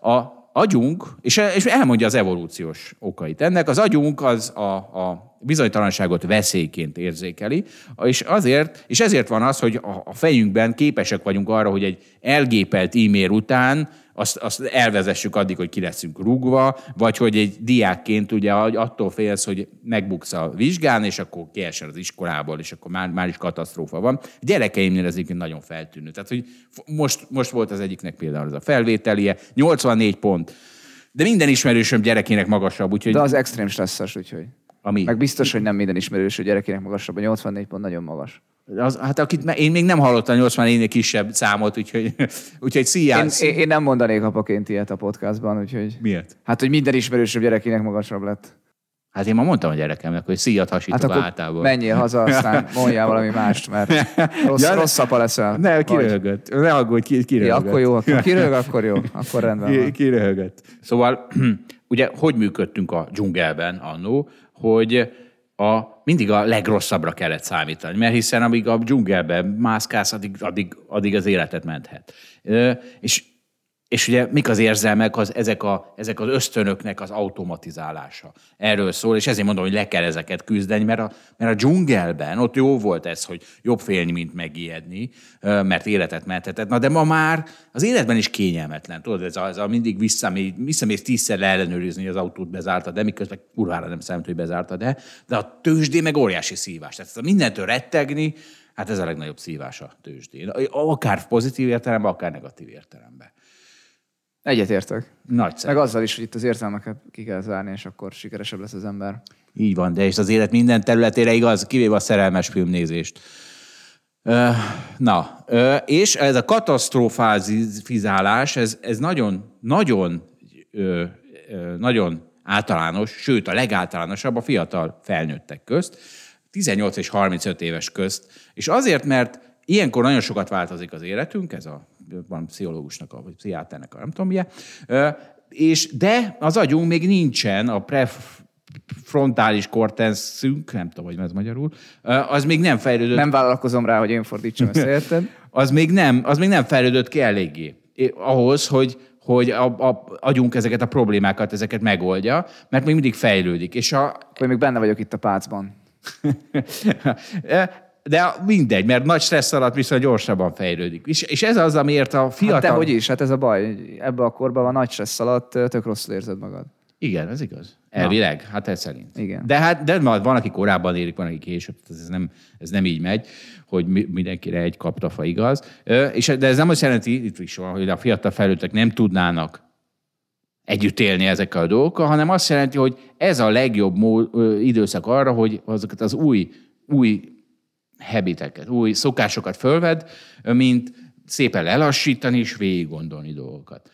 A agyunk, és, és elmondja az evolúciós okait. Ennek, az agyunk az a, a bizonytalanságot veszélyként érzékeli, és, azért, és ezért van az, hogy a, a fejünkben képesek vagyunk arra, hogy egy elgépelt e-mail után azt, azt elvezessük addig, hogy ki leszünk rúgva, vagy hogy egy diákként ugye attól félsz, hogy megbuksz a vizsgán, és akkor kiesel az iskolából, és akkor már, már is katasztrófa van. Gyerekeimnél ez egyébként nagyon feltűnő. Tehát, hogy most, most volt az egyiknek például az a felvételie, 84 pont, de minden ismerősöm gyerekének magasabb, úgyhogy De az extrém stresszes, úgyhogy. Ami, Meg biztos, hogy nem minden ismerős, hogy gyerekének magasabb, a 84 pont nagyon magas. az, hát akit, én még nem hallottam 84 kisebb számot, úgyhogy, úgyhogy szia. Én, én, én nem mondanék apaként ilyet a podcastban, úgyhogy... Miért? Hát, hogy minden ismerősöm gyerekének magasabb lett. Hát én ma mondtam a gyerekemnek, hogy szíjat hasítok Hát általában. menjél haza, aztán mondjál valami mást, mert rossz, Ja, rossz apa leszel. Ne, kiröhögött. Ne aggódj, ki, Ja, kiröhögött. akkor jó, akkor kirög, akkor jó, akkor rendben Ki, van. kiröhögött. Szóval, ugye, hogy működtünk a dzsungelben annó, hogy a, mindig a legrosszabbra kellett számítani, mert hiszen amíg a dzsungelben mászkálsz, addig, addig, addig az életet menthet. És és ugye mik az érzelmek, az, ezek, a, ezek az ösztönöknek az automatizálása. Erről szól, és ezért mondom, hogy le kell ezeket küzdeni, mert a, mert a dzsungelben ott jó volt ez, hogy jobb félni, mint megijedni, mert életet menthetett. Na de ma már az életben is kényelmetlen. Tudod, ez a, ez a mindig visszamész, visszamész tízszer leellenőrizni, hogy az autót bezártad, de miközben kurvára nem számít, hogy bezártad, de, de a tőzsdé meg óriási szívás. Tehát ezt a mindentől rettegni, hát ez a legnagyobb szívás a tőzsdén. Akár pozitív értelemben, akár negatív értelemben. Egyetértek. Nagyszerű. Meg azzal is, hogy itt az érzelmeket ki kell zárni, és akkor sikeresebb lesz az ember. Így van, de és az élet minden területére igaz, kivéve a szerelmes filmnézést. Na, és ez a katasztrofázizálás, ez, ez nagyon, nagyon, nagyon általános, sőt a legáltalánosabb a fiatal felnőttek közt, 18 és 35 éves közt, és azért, mert ilyenkor nagyon sokat változik az életünk, ez a van pszichológusnak, a- vagy pszichiáternek, a nem tudom ö, és, de az agyunk még nincsen a prefrontális kortexünk, nem tudom, hogy ez magyarul, az még nem fejlődött Nem vállalkozom rá, hogy én fordítsam ezt, érted? az még nem, az még nem fejlődött ki eléggé ahhoz, hogy, hogy a, a, agyunk ezeket a problémákat, ezeket megoldja, mert még mindig fejlődik. És a, Akkor még benne vagyok itt a pácban. de mindegy, mert nagy stressz alatt viszont gyorsabban fejlődik. És, és ez az, amiért a fiatal... Hát dehogy is, hát ez a baj. Ebbe a korban van nagy stressz alatt, tök rosszul érzed magad. Igen, ez igaz. Elvileg, hát ez szerint. Igen. De hát de van, aki korábban érik, van, aki később, tehát ez nem, ez nem így megy, hogy mi- mindenkire egy kaptafa igaz. És, de ez nem azt jelenti, itt is van, hogy a fiatal felnőttek nem tudnának együtt élni ezekkel a dolgokkal, hanem azt jelenti, hogy ez a legjobb mó, ö, időszak arra, hogy azokat az új, új habiteket, új szokásokat fölved, mint szépen lelassítani és végig gondolni dolgokat.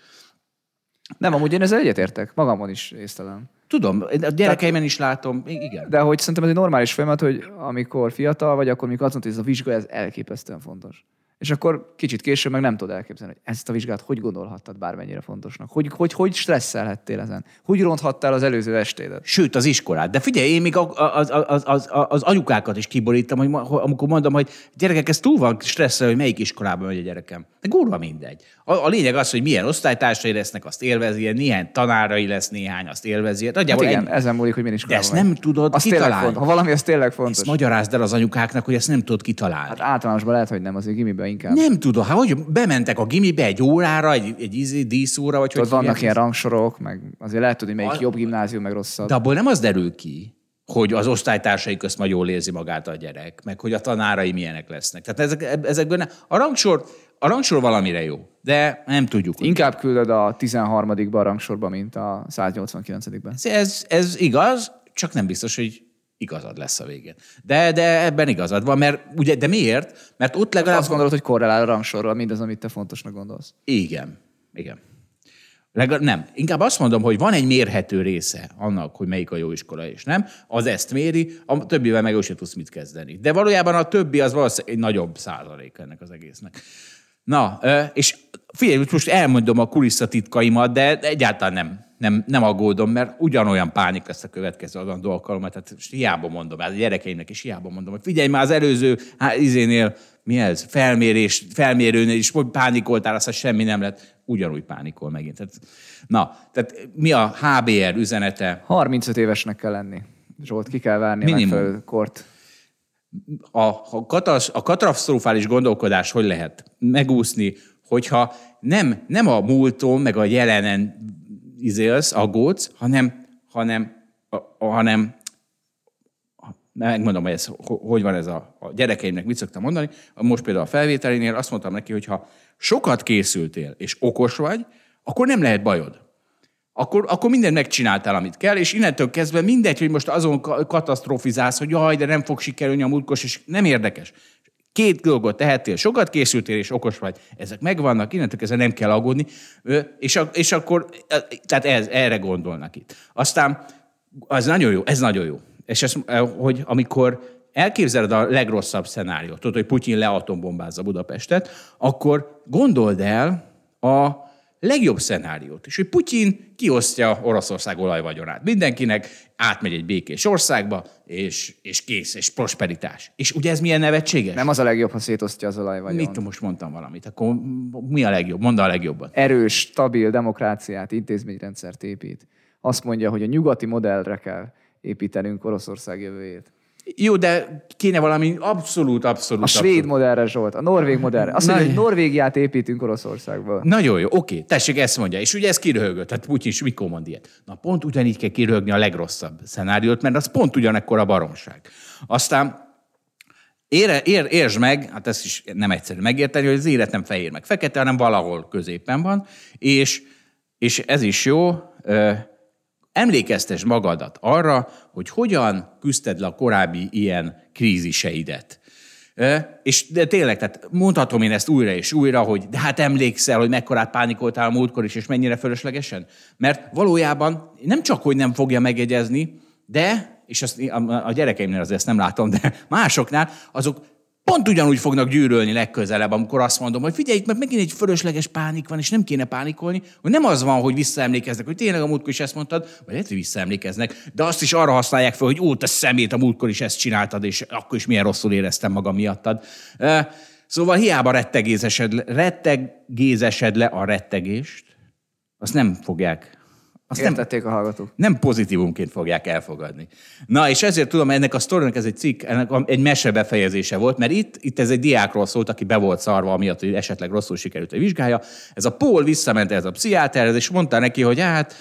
Nem, amúgy én ezzel egyetértek. Magamon is észlelem. Tudom, a gyerekeimen is látom, igen. De hogy szerintem ez egy normális folyamat, hogy amikor fiatal vagy, akkor mikor azt mondod, hogy ez a vizsga, ez elképesztően fontos. És akkor kicsit később meg nem tudod elképzelni, hogy ezt a vizsgát hogy gondolhattad bármennyire fontosnak. Hogy, hogy, hogy stresszelhettél ezen? Hogy ronthattál az előző estédet? Sőt, az iskolát. De figyelj, én még az, az, az, az, az anyukákat is kiborítom, hogy amikor mondom, hogy gyerekek, ez túl van stresszel, hogy melyik iskolába megy a gyerekem. De gurva mindegy. A, a lényeg az, hogy milyen osztálytársai lesznek, azt élvezi, milyen tanárai lesz néhány, azt élvezi. Hát Nagyjából igen, ennyi. ezen múlik, hogy milyen De iskolában ezt vagy. nem tudod az tényleg kitalálni. fontos. Ha valami, az tényleg fontos. Ezt magyarázd el az anyukáknak, hogy ezt nem tudod kitalálni. Hát általánosban lehet, hogy nem, azért gimiben inkább. nem tudom, hát hogy bementek a gimibe egy órára, egy, egy izé, díszóra, vagy Tudod, hogy vannak ilyen rangsorok, meg azért lehet tudni, melyik A- jobb gimnázium, meg rosszabb. De abból nem az derül ki, hogy az osztálytársai közt majd jól érzi magát a gyerek, meg hogy a tanárai milyenek lesznek. Tehát ezek, ezekből ne, a rangsor, a rangsor valamire jó, de nem tudjuk. hogy Inkább küldöd a 13. a rangsorba, mint a 189-ben. Ez, ez, ez igaz, csak nem biztos, hogy igazad lesz a végén. De, de ebben igazad van, mert ugye, de miért? Mert ott legalább... Azt gondolod, hogy korrelál a rangsorral mindaz, amit te fontosnak gondolsz. Igen, igen. Legal- nem. Inkább azt mondom, hogy van egy mérhető része annak, hogy melyik a jó iskola és nem. Az ezt méri, a többivel meg sem tudsz mit kezdeni. De valójában a többi az valószínűleg egy nagyobb százalék ennek az egésznek. Na, és figyelj, most elmondom a kulisszatitkaimat, de egyáltalán nem, nem, nem aggódom, mert ugyanolyan pánik lesz a következő adandó alkalommal, tehát hiába mondom, hát a gyerekeimnek is hiába mondom, hogy figyelj már az előző hát, izénél, mi ez, felmérés, felmérőnél is, hogy pánikoltál, aztán semmi nem lett, ugyanúgy pánikol megint. Tehát, na, tehát mi a HBR üzenete? 35 évesnek kell lenni. Zsolt, ki kell várni Minimum. kort. a, a, katasz, a katasztrofális gondolkodás hogy lehet megúszni, hogyha nem, nem a múlton, meg a jelenen izélsz, aggódsz, hanem, hanem, a, hanem megmondom, hogy ez, ho- hogy van ez a, a gyerekeimnek, mit szoktam mondani. Most például a felvételénél azt mondtam neki, hogy ha sokat készültél, és okos vagy, akkor nem lehet bajod. Akkor, akkor mindent megcsináltál, amit kell, és innentől kezdve mindegy, hogy most azon ka- katasztrofizálsz, hogy jaj, de nem fog sikerülni a múltkos, és nem érdekes. Két dolgot tehettél, sokat készültél, és okos vagy. Ezek megvannak, innentől kezdve nem kell aggódni. És, és akkor, tehát ez, erre gondolnak itt. Aztán Az nagyon jó, ez nagyon jó. És ez, hogy amikor elképzeled a legrosszabb szenáriót, tudod, hogy Putyin leatombombázza Budapestet, akkor gondold el a legjobb szenáriót is, hogy Putyin kiosztja Oroszország olajvagyonát. Mindenkinek átmegy egy békés országba, és, és kész, és prosperitás. És ugye ez milyen nevetséges? Nem az a legjobb, ha szétosztja az olajvagyon. Mit most mondtam valamit? Akkor mi a legjobb? Mondd a legjobbat. Erős, stabil demokráciát, intézményrendszert épít. Azt mondja, hogy a nyugati modellre kell építenünk Oroszország jövőjét. Jó, de kéne valami abszolút, abszolút. A svéd abszolút. modellre, Zsolt, a norvég modellre. Azt mondja, hogy Norvégiát építünk Oroszországból. Nagyon jó, oké, tessék, ezt mondja. És ugye ez kiröhögött, tehát Putyin is mikor mond ilyet. Na pont ugyanígy kell kiröhögni a legrosszabb szenáriót, mert az pont ugyanekkor a baromság. Aztán Ére, ér, értsd meg, hát ezt is nem egyszerű megérteni, hogy az élet nem fehér meg fekete, hanem valahol középen van, és, és ez is jó, emlékeztes magadat arra, hogy hogyan küzdted le a korábbi ilyen kríziseidet. És de tényleg, tehát mondhatom én ezt újra és újra, hogy de hát emlékszel, hogy mekkorát pánikoltál a múltkor is, és mennyire fölöslegesen? Mert valójában nem csak, hogy nem fogja megjegyezni, de, és azt, a gyerekeimnél azért ezt nem látom, de másoknál, azok pont ugyanúgy fognak gyűrölni legközelebb, amikor azt mondom, hogy figyelj, mert megint egy fölösleges pánik van, és nem kéne pánikolni, hogy nem az van, hogy visszaemlékeznek, hogy tényleg a múltkor is ezt mondtad, vagy lehet, hogy visszaemlékeznek, de azt is arra használják fel, hogy ó, te szemét, a múltkor is ezt csináltad, és akkor is milyen rosszul éreztem magam miattad. Szóval hiába rettegézesed rettegézesed le a rettegést, azt nem fogják azt Értették nem, a hallgatók. Nem pozitívumként fogják elfogadni. Na, és ezért tudom, ennek a sztorinak ez egy cikk, ennek egy mese befejezése volt, mert itt, itt ez egy diákról szólt, aki be volt szarva, amiatt, hogy esetleg rosszul sikerült a vizsgája. Ez a Paul visszament ez a pszichiáterhez, és mondta neki, hogy hát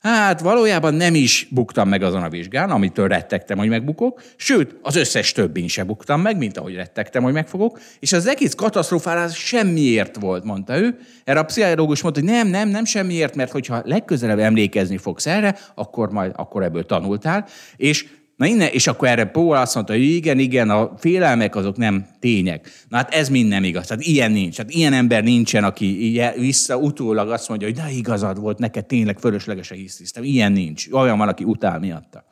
Hát valójában nem is buktam meg azon a vizsgán, amitől rettegtem, hogy megbukok, sőt, az összes többin se buktam meg, mint ahogy rettegtem, hogy megfogok, és az egész katasztrofálás semmiért volt, mondta ő. Erre a pszichológus mondta, hogy nem, nem, nem semmiért, mert hogyha legközelebb emlékezni fogsz erre, akkor majd akkor ebből tanultál, és Na innen, és akkor erre Paul azt mondta, hogy igen, igen, a félelmek azok nem tények. Na hát ez mind nem igaz. Tehát ilyen nincs. Tehát ilyen ember nincsen, aki vissza utólag azt mondja, hogy de igazad volt, neked tényleg fölöslegesen hisztisztem. Ilyen nincs. Olyan van, aki utál miatta.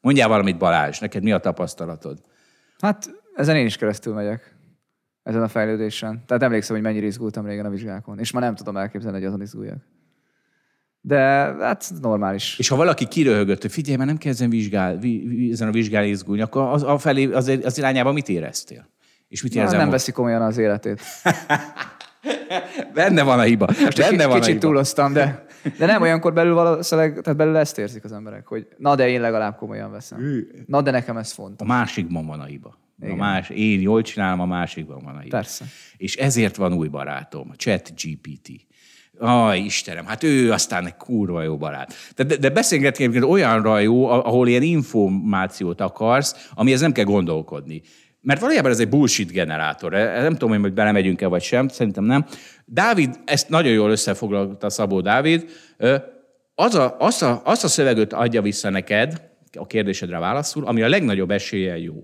Mondjál valamit, Balázs, neked mi a tapasztalatod? Hát ezen én is keresztül megyek. Ezen a fejlődésen. Tehát emlékszem, hogy mennyire izgultam régen a vizsgákon. És már nem tudom elképzelni, hogy azon izguljak. De hát normális. És ha valaki kiröhögött, hogy figyelj, mert nem kell ezen, vizsgál, ezen a vizsgálni izgulni, akkor az, a felé, az, az irányában mit éreztél? És mit érzel? Nem veszi komolyan az életét. Benne van a hiba. Most Benne van kicsit túloztam, de, de nem olyankor belül valószínűleg, tehát belül ezt érzik az emberek, hogy na de én legalább komolyan veszem. Na de nekem ez fontos. A másikban van a hiba. Igen. A más, én jól csinálom, a másikban van a hiba. Persze. És ezért van új barátom, Chat GPT. Aj, Istenem, hát ő aztán egy kurva jó barát. De, de, de beszélgetni olyanra jó, ahol ilyen információt akarsz, amihez nem kell gondolkodni. Mert valójában ez egy bullshit generátor. E, nem tudom, hogy belemegyünk-e vagy sem, szerintem nem. Dávid, ezt nagyon jól összefoglalta Szabó Dávid, az a, az, a, az a szöveget adja vissza neked, a kérdésedre válaszul, ami a legnagyobb eséllyel jó.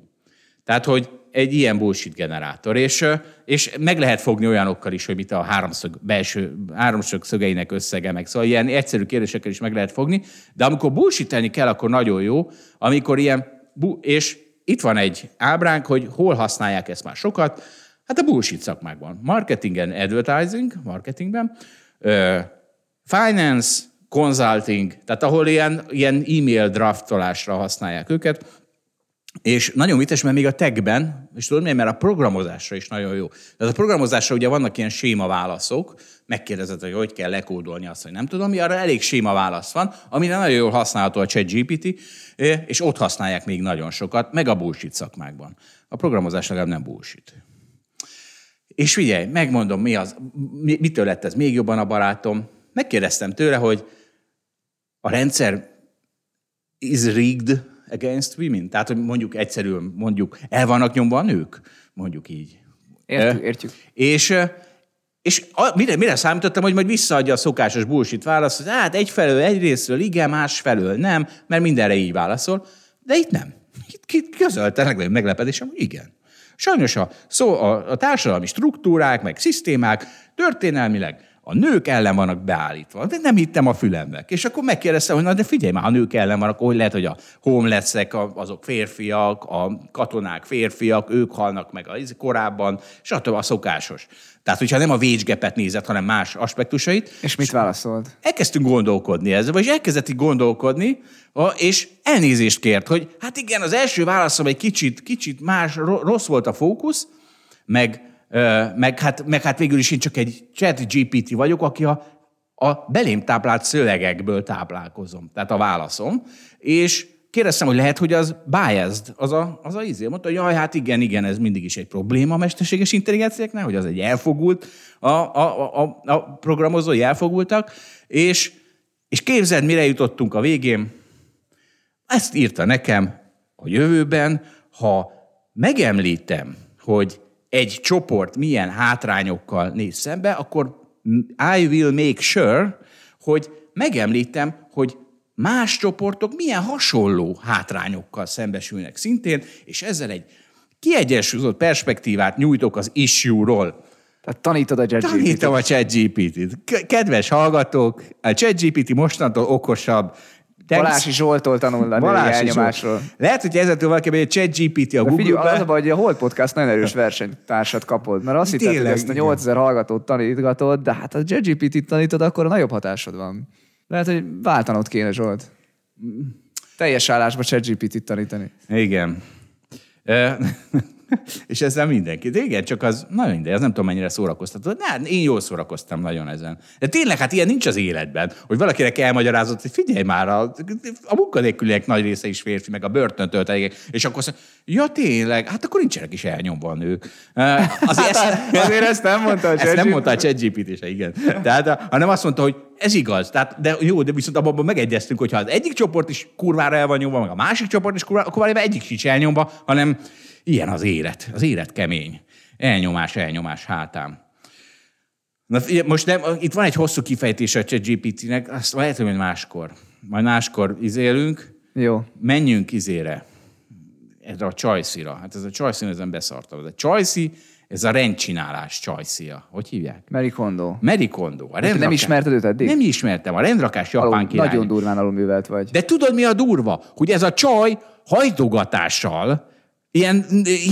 Tehát, hogy egy ilyen bullshit generátor, és, és meg lehet fogni olyanokkal is, hogy mit a háromszög, belső, háromszög szögeinek összege, meg szóval ilyen egyszerű kérdésekkel is meg lehet fogni, de amikor bullshitelni kell, akkor nagyon jó, amikor ilyen, és itt van egy ábránk, hogy hol használják ezt már sokat, hát a bullshit szakmákban. Marketingen, advertising, marketingben, finance, consulting, tehát ahol ilyen, ilyen e-mail draftolásra használják őket, és nagyon vicces, mert még a techben, és tudod miért? Mert a programozásra is nagyon jó. Tehát a programozásra ugye vannak ilyen séma válaszok, megkérdezed, hogy hogy kell lekódolni azt, hogy nem tudom mi, arra elég séma válasz van, amire nagyon jól használható a ChatGPT, és ott használják még nagyon sokat, meg a bullshit szakmákban. A programozás legalább nem bullshit. És figyelj, megmondom, mi az, mitől lett ez még jobban a barátom. Megkérdeztem tőle, hogy a rendszer is rigged, against women? Tehát, hogy mondjuk egyszerűen mondjuk el vannak nyomva a nők? Mondjuk így. Értjük, értjük. És, és mire, mire számítottam, hogy majd visszaadja a szokásos bullshit választ, hogy hát egyfelől egyrésztről igen, másfelől nem, mert mindenre így válaszol, de itt nem. Itt, itt közölte legnagyobb meglepetésem, hogy igen. Sajnos a, szó, a, a társadalmi struktúrák, meg szisztémák történelmileg a nők ellen vannak beállítva. De nem hittem a fülemnek. És akkor megkérdeztem, hogy na de figyelj már, a nők ellen vannak, hogy lehet, hogy a homelessek, azok férfiak, a katonák férfiak, ők halnak meg a korábban, stb. a szokásos. Tehát, hogyha nem a vécsgepet nézett, hanem más aspektusait. És mit válaszolt? Elkezdtünk gondolkodni ezzel, vagyis elkezdett így gondolkodni, és elnézést kért, hogy hát igen, az első válaszom egy kicsit, kicsit más, rossz volt a fókusz, meg, meg, hát, meg hát végül is én csak egy chat GPT vagyok, aki a, a belém táplált szövegekből táplálkozom, tehát a válaszom, és kérdeztem, hogy lehet, hogy az biased, az a, az a izé. Mondta, hogy jaj, hát igen, igen, ez mindig is egy probléma a mesterséges intelligenciáknál, hogy az egy elfogult, a, a, a, a programozói elfogultak, és, és képzeld, mire jutottunk a végén, ezt írta nekem, a jövőben, ha megemlítem, hogy egy csoport milyen hátrányokkal néz szembe, akkor I will make sure, hogy megemlítem, hogy más csoportok milyen hasonló hátrányokkal szembesülnek szintén, és ezzel egy kiegyensúlyozott perspektívát nyújtok az issue-ról. Tehát tanítod a ChatGPT-t. Tanítom a ChatGPT-t. Kedves hallgatók, a ChatGPT mostantól okosabb, Balási Zsoltól tanul a Balási elnyomásról. Zsolt. Lehet, hogy ezzel valaki egy chat GPT a google figyelj, az a baj, hogy a Hold Podcast nagyon erős versenytársat kapod, mert azt hitted, hogy ezt a 8000 hallgatót tanítgatod, de hát a chat GPT-t tanítod, akkor a nagyobb hatásod van. Lehet, hogy váltanod kéne, Zsolt. Teljes állásba chat GPT-t tanítani. Igen. és ezzel mindenki. De igen, csak az nagyon mindegy, ez nem tudom mennyire szórakoztató. Ne, én jól szórakoztam nagyon ezen. De tényleg, hát ilyen nincs az életben, hogy valakinek elmagyarázott, hogy figyelj már, a, a munkanélküliek nagy része is férfi, meg a börtön töltelék, és akkor azt ja tényleg, hát akkor nincsenek is elnyomva a nők. Azért ezt, azért ezt nem mondta a Ezt nem mondta a ChatGPT se, igen. Tehát, hanem azt mondta, hogy ez igaz. Tehát, de jó, de viszont abban megegyeztünk, hogy ha az egyik csoport is kurvára el van nyomva, meg a másik csoport is kurvára, akkor egyik sincs elnyomva, hanem Ilyen az élet. Az élet kemény. Elnyomás, elnyomás hátám. Na, most nem, itt van egy hosszú kifejtés a ChatGPT-nek, azt lehet, hogy máskor. Majd máskor izélünk. Jó. Menjünk izére. Erre a csajszira. Hát ez a csajszi, ezen beszartam. Ez a csajszi, ez a rendcsinálás csajszia. Hogy hívják? Merikondo. Merikondo. A rendrakás... Nem ismerted őt eddig? Nem ismertem. A rendrakás japán Alul, király. Nagyon durván alulművelt vagy. De tudod, mi a durva? Hogy ez a csaj hajtogatással Ilyen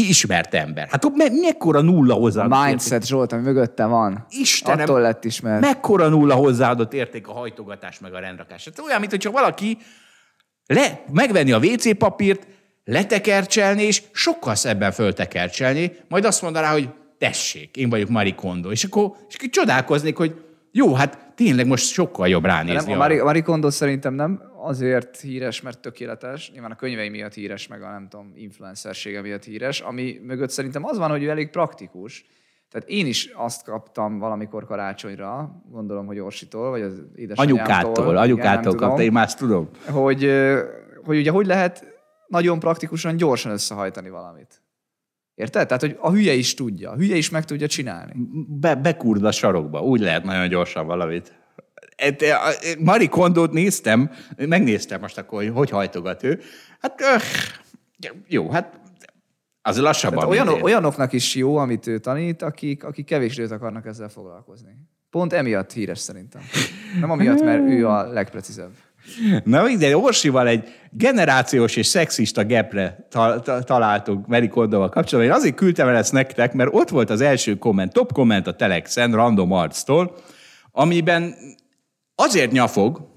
ismert ember. Hát me- mekkora nulla hozzáadott mindset, érték. Zsolt, ami mögötte van. Istenem, Attól lett ismert. Mekkora nulla hozzáadott érték a hajtogatás meg a rendrakás. Hát olyan, mint hogyha valaki le, megvenni a WC papírt, letekercselni, és sokkal szebben föltekercselni, majd azt mondaná, hogy tessék, én vagyok Marie Kondo. És akkor, és akkor csodálkoznék, hogy jó, hát tényleg most sokkal jobb ránézni. Nem, a Marie, Marie Kondo szerintem nem azért híres, mert tökéletes, nyilván a könyvei miatt híres, meg a nem tudom, influencersége miatt híres, ami mögött szerintem az van, hogy ő elég praktikus. Tehát én is azt kaptam valamikor karácsonyra, gondolom, hogy Orsitól, vagy az édesanyámtól. Anyukától, anyukától kapta, én már tudom. Hogy, hogy ugye hogy lehet nagyon praktikusan, gyorsan összehajtani valamit. Érted? Tehát, hogy a hülye is tudja. A hülye is meg tudja csinálni. Be, bekurd a sarokba. Úgy lehet nagyon gyorsan valamit. Mari Kondót néztem, megnéztem most akkor, hogy hogy hajtogat ő. Hát öh, jó, hát az lassabban. olyan, olyanoknak is jó, amit ő tanít, akik, akik kevés időt akarnak ezzel foglalkozni. Pont emiatt híres szerintem. Nem amiatt, mert ő a legprecízebb. Na minden, Orsival egy generációs és szexista gepre ta- ta- találtunk Meri Kondóval kapcsolatban. Én azért küldtem el ezt nektek, mert ott volt az első komment, top komment a Telexen, random arctól, amiben azért nyafog,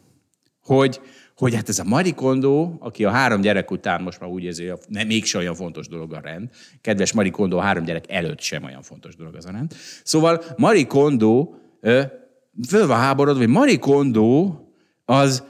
hogy, hogy hát ez a Mari Kondo, aki a három gyerek után most már úgy érzi, hogy nem, mégse olyan fontos dolog a rend. Kedves Mari Kondo, a három gyerek előtt sem olyan fontos dolog az a rend. Szóval Mari Kondo föl van háborodva, hogy Mari Kondo az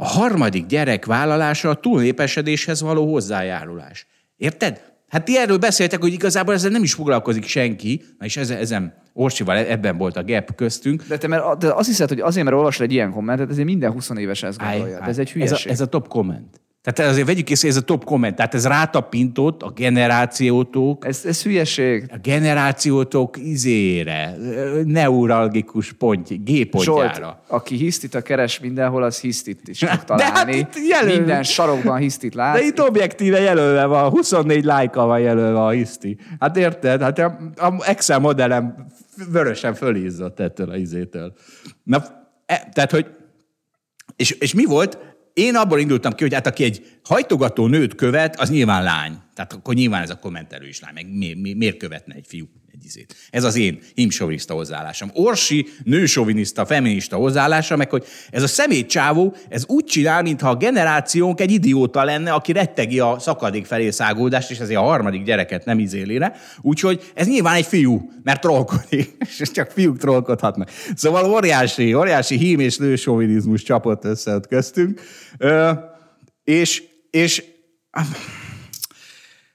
a harmadik gyerek vállalása a túlnépesedéshez való hozzájárulás. Érted? Hát ti erről beszéltek, hogy igazából ezzel nem is foglalkozik senki, na és ezen, ezen Orsival ebben volt a gap köztünk. De te mert, de azt hiszed, hogy azért, mert olvasol egy ilyen kommentet, ezért minden 20 éves ezt gondolja. Áj, áj. ez egy hülyeség. Ez a, ez a top komment. Tehát azért vegyük észre, ez a top komment. Tehát ez rátapintott a generációtok. Ez, ez hülyeség. A generációtok izére, neuralgikus pont, gépontjára. Zsolt, aki hisztit a keres mindenhol, az hisztit is fog találni. De hát itt jelöl... Minden sarokban hisztit lát. De itt objektíve jelölve van, 24 lájka van jelölve a hiszti. Hát érted? Hát a Excel modellem vörösen fölízzott ettől a izétől. Na, e, tehát, hogy és, és mi volt? Én abból indultam ki, hogy hát aki egy hajtogató nőt követ, az nyilván lány. Tehát akkor nyilván ez a kommentelő is lány. Meg mi, mi, miért követne egy fiú egy izét? Ez az én himsoviniszta hozzáállásom. Orsi nősoviniszta, feminista hozzáállása, meg hogy ez a szemétcsávó, ez úgy csinál, mintha a generációnk egy idióta lenne, aki rettegi a szakadék felé szágódást, és ezért a harmadik gyereket nem izélére. Úgyhogy ez nyilván egy fiú, mert trollkodik, és csak fiúk trollkodhatnak. Szóval óriási, óriási hím és nősovinizmus csapott össze köztünk. Ö, és, és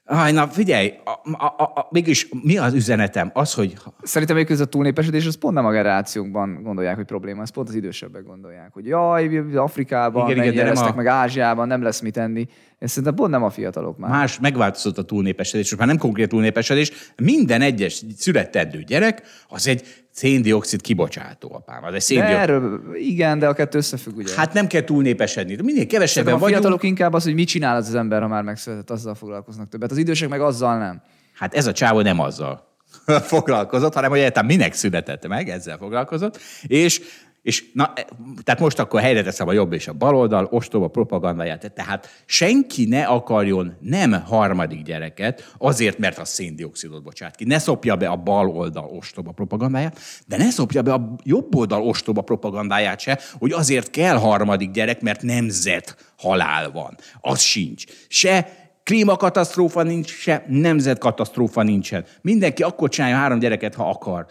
Aj, na figyelj, a, a, a, mégis mi az üzenetem? Az, hogy... Szerintem még ez a túlnépesedés, az pont nem a generációkban gondolják, hogy probléma, ez pont az idősebbek gondolják, hogy jaj, Afrikában, igen, igen, lesznek, a... meg Ázsiában, nem lesz mit enni. Ez szerintem pont nem a fiatalok már. Más, megváltozott a túlnépesedés, most már nem konkrét túlnépesedés, minden egyes született gyerek az egy széndiokszid kibocsátó apám. Az egy széndiokszid. erről, igen, de a kettő összefügg, ugye? Hát nem kell túlnépesedni. Minél kevesebben a vagyunk. fiatalok inkább az, hogy mit csinál az, az ember, ha már megszületett, azzal foglalkoznak többet. Az idősek meg azzal nem. Hát ez a csávó nem azzal foglalkozott, hanem hogy egyáltalán minek született meg, ezzel foglalkozott. És és na, e, tehát most akkor helyre teszem a jobb és a bal oldal, ostoba propagandáját. Tehát senki ne akarjon nem harmadik gyereket, azért, mert a széndiokszidot bocsát ki. Ne szopja be a bal oldal ostoba propagandáját, de ne szopja be a jobb oldal ostoba propagandáját se, hogy azért kell harmadik gyerek, mert nemzet halál van. Az sincs. Se klímakatasztrófa nincs, se nemzetkatasztrófa nincsen. Mindenki akkor csinálja három gyereket, ha akar.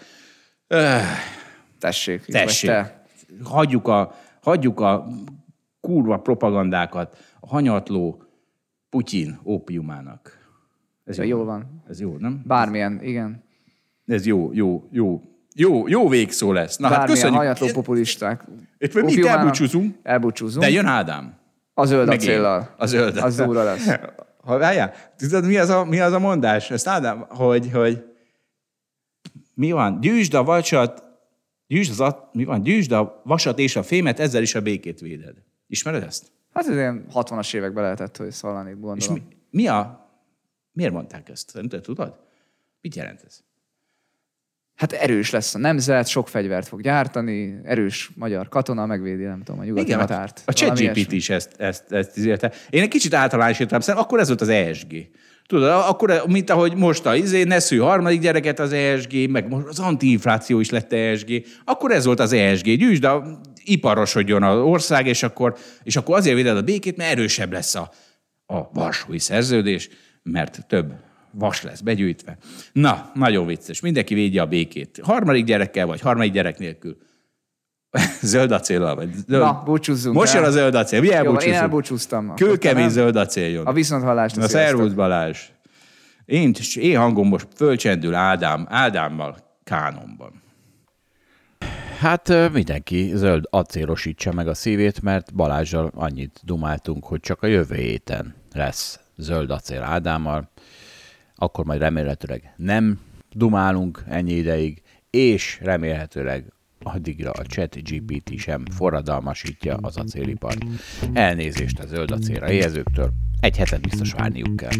Öh. Tessék. Tessék. Te hagyjuk a, hagyjuk a kurva propagandákat a hanyatló Putyin ópiumának. Ez jó, jó van. Ez jó, nem? Bármilyen, igen. Ez jó, jó, jó. Jó, jó végszó lesz. Na, hát köszönjük. hanyatló populisták. Itt mi itt elbúcsúzunk. Elbúcsúzunk. De jön Ádám. A zöld acéllal. A zöld. Az durva lesz. Ha várjál, tudod, mi az a, mi az a mondás? Ezt Ádám, hogy, hogy mi van? Gyűjtsd a vacsat, Gyűjtsd, az, at, mi van? Gyűjtsd a vasat és a fémet, ezzel is a békét véded. Ismered ezt? Hát ez ilyen 60-as években lehetett, hogy szólani, gondolom. És mi, mi a... Miért mondták ezt? Nem te tudod? Mit jelent ez? Hát erős lesz a nemzet, sok fegyvert fog gyártani, erős magyar katona megvédi, nem tudom, a nyugati Igen, határt. A, a ChatGPT is ezt, ezt, ezt, ezt Én egy kicsit általánosítom, szerintem akkor ez volt az ESG. Tudod, akkor, mint ahogy most a izé, ne szű harmadik gyereket az ESG, meg most az antiinfláció is lett ESG, akkor ez volt az ESG. Gyűjtsd, de iparosodjon az ország, és akkor, és akkor azért véded a békét, mert erősebb lesz a, a Varsói szerződés, mert több vas lesz begyűjtve. Na, nagyon vicces. Mindenki védje a békét. Harmadik gyerekkel, vagy harmadik gyerek nélkül. zöld acéllal vagy? Zöld... Na, búcsúzzunk Most el. jön a zöld acél. Mi Jó, én elbúcsúztam. Kőkemény zöld acél jön. A viszonthallásra. A szervusz Balázs. Én, én hangom most fölcsendül Ádám, Ádámmal Kánonban. Hát mindenki zöld acélosítsa meg a szívét, mert Balázsjal annyit dumáltunk, hogy csak a jövő héten lesz zöld acél Ádámmal. Akkor majd remélhetőleg nem dumálunk ennyi ideig, és remélhetőleg addigra a chat GPT sem forradalmasítja az acélipart. Elnézést a zöld acélra éhezőktől, egy hetet biztos várniuk kell.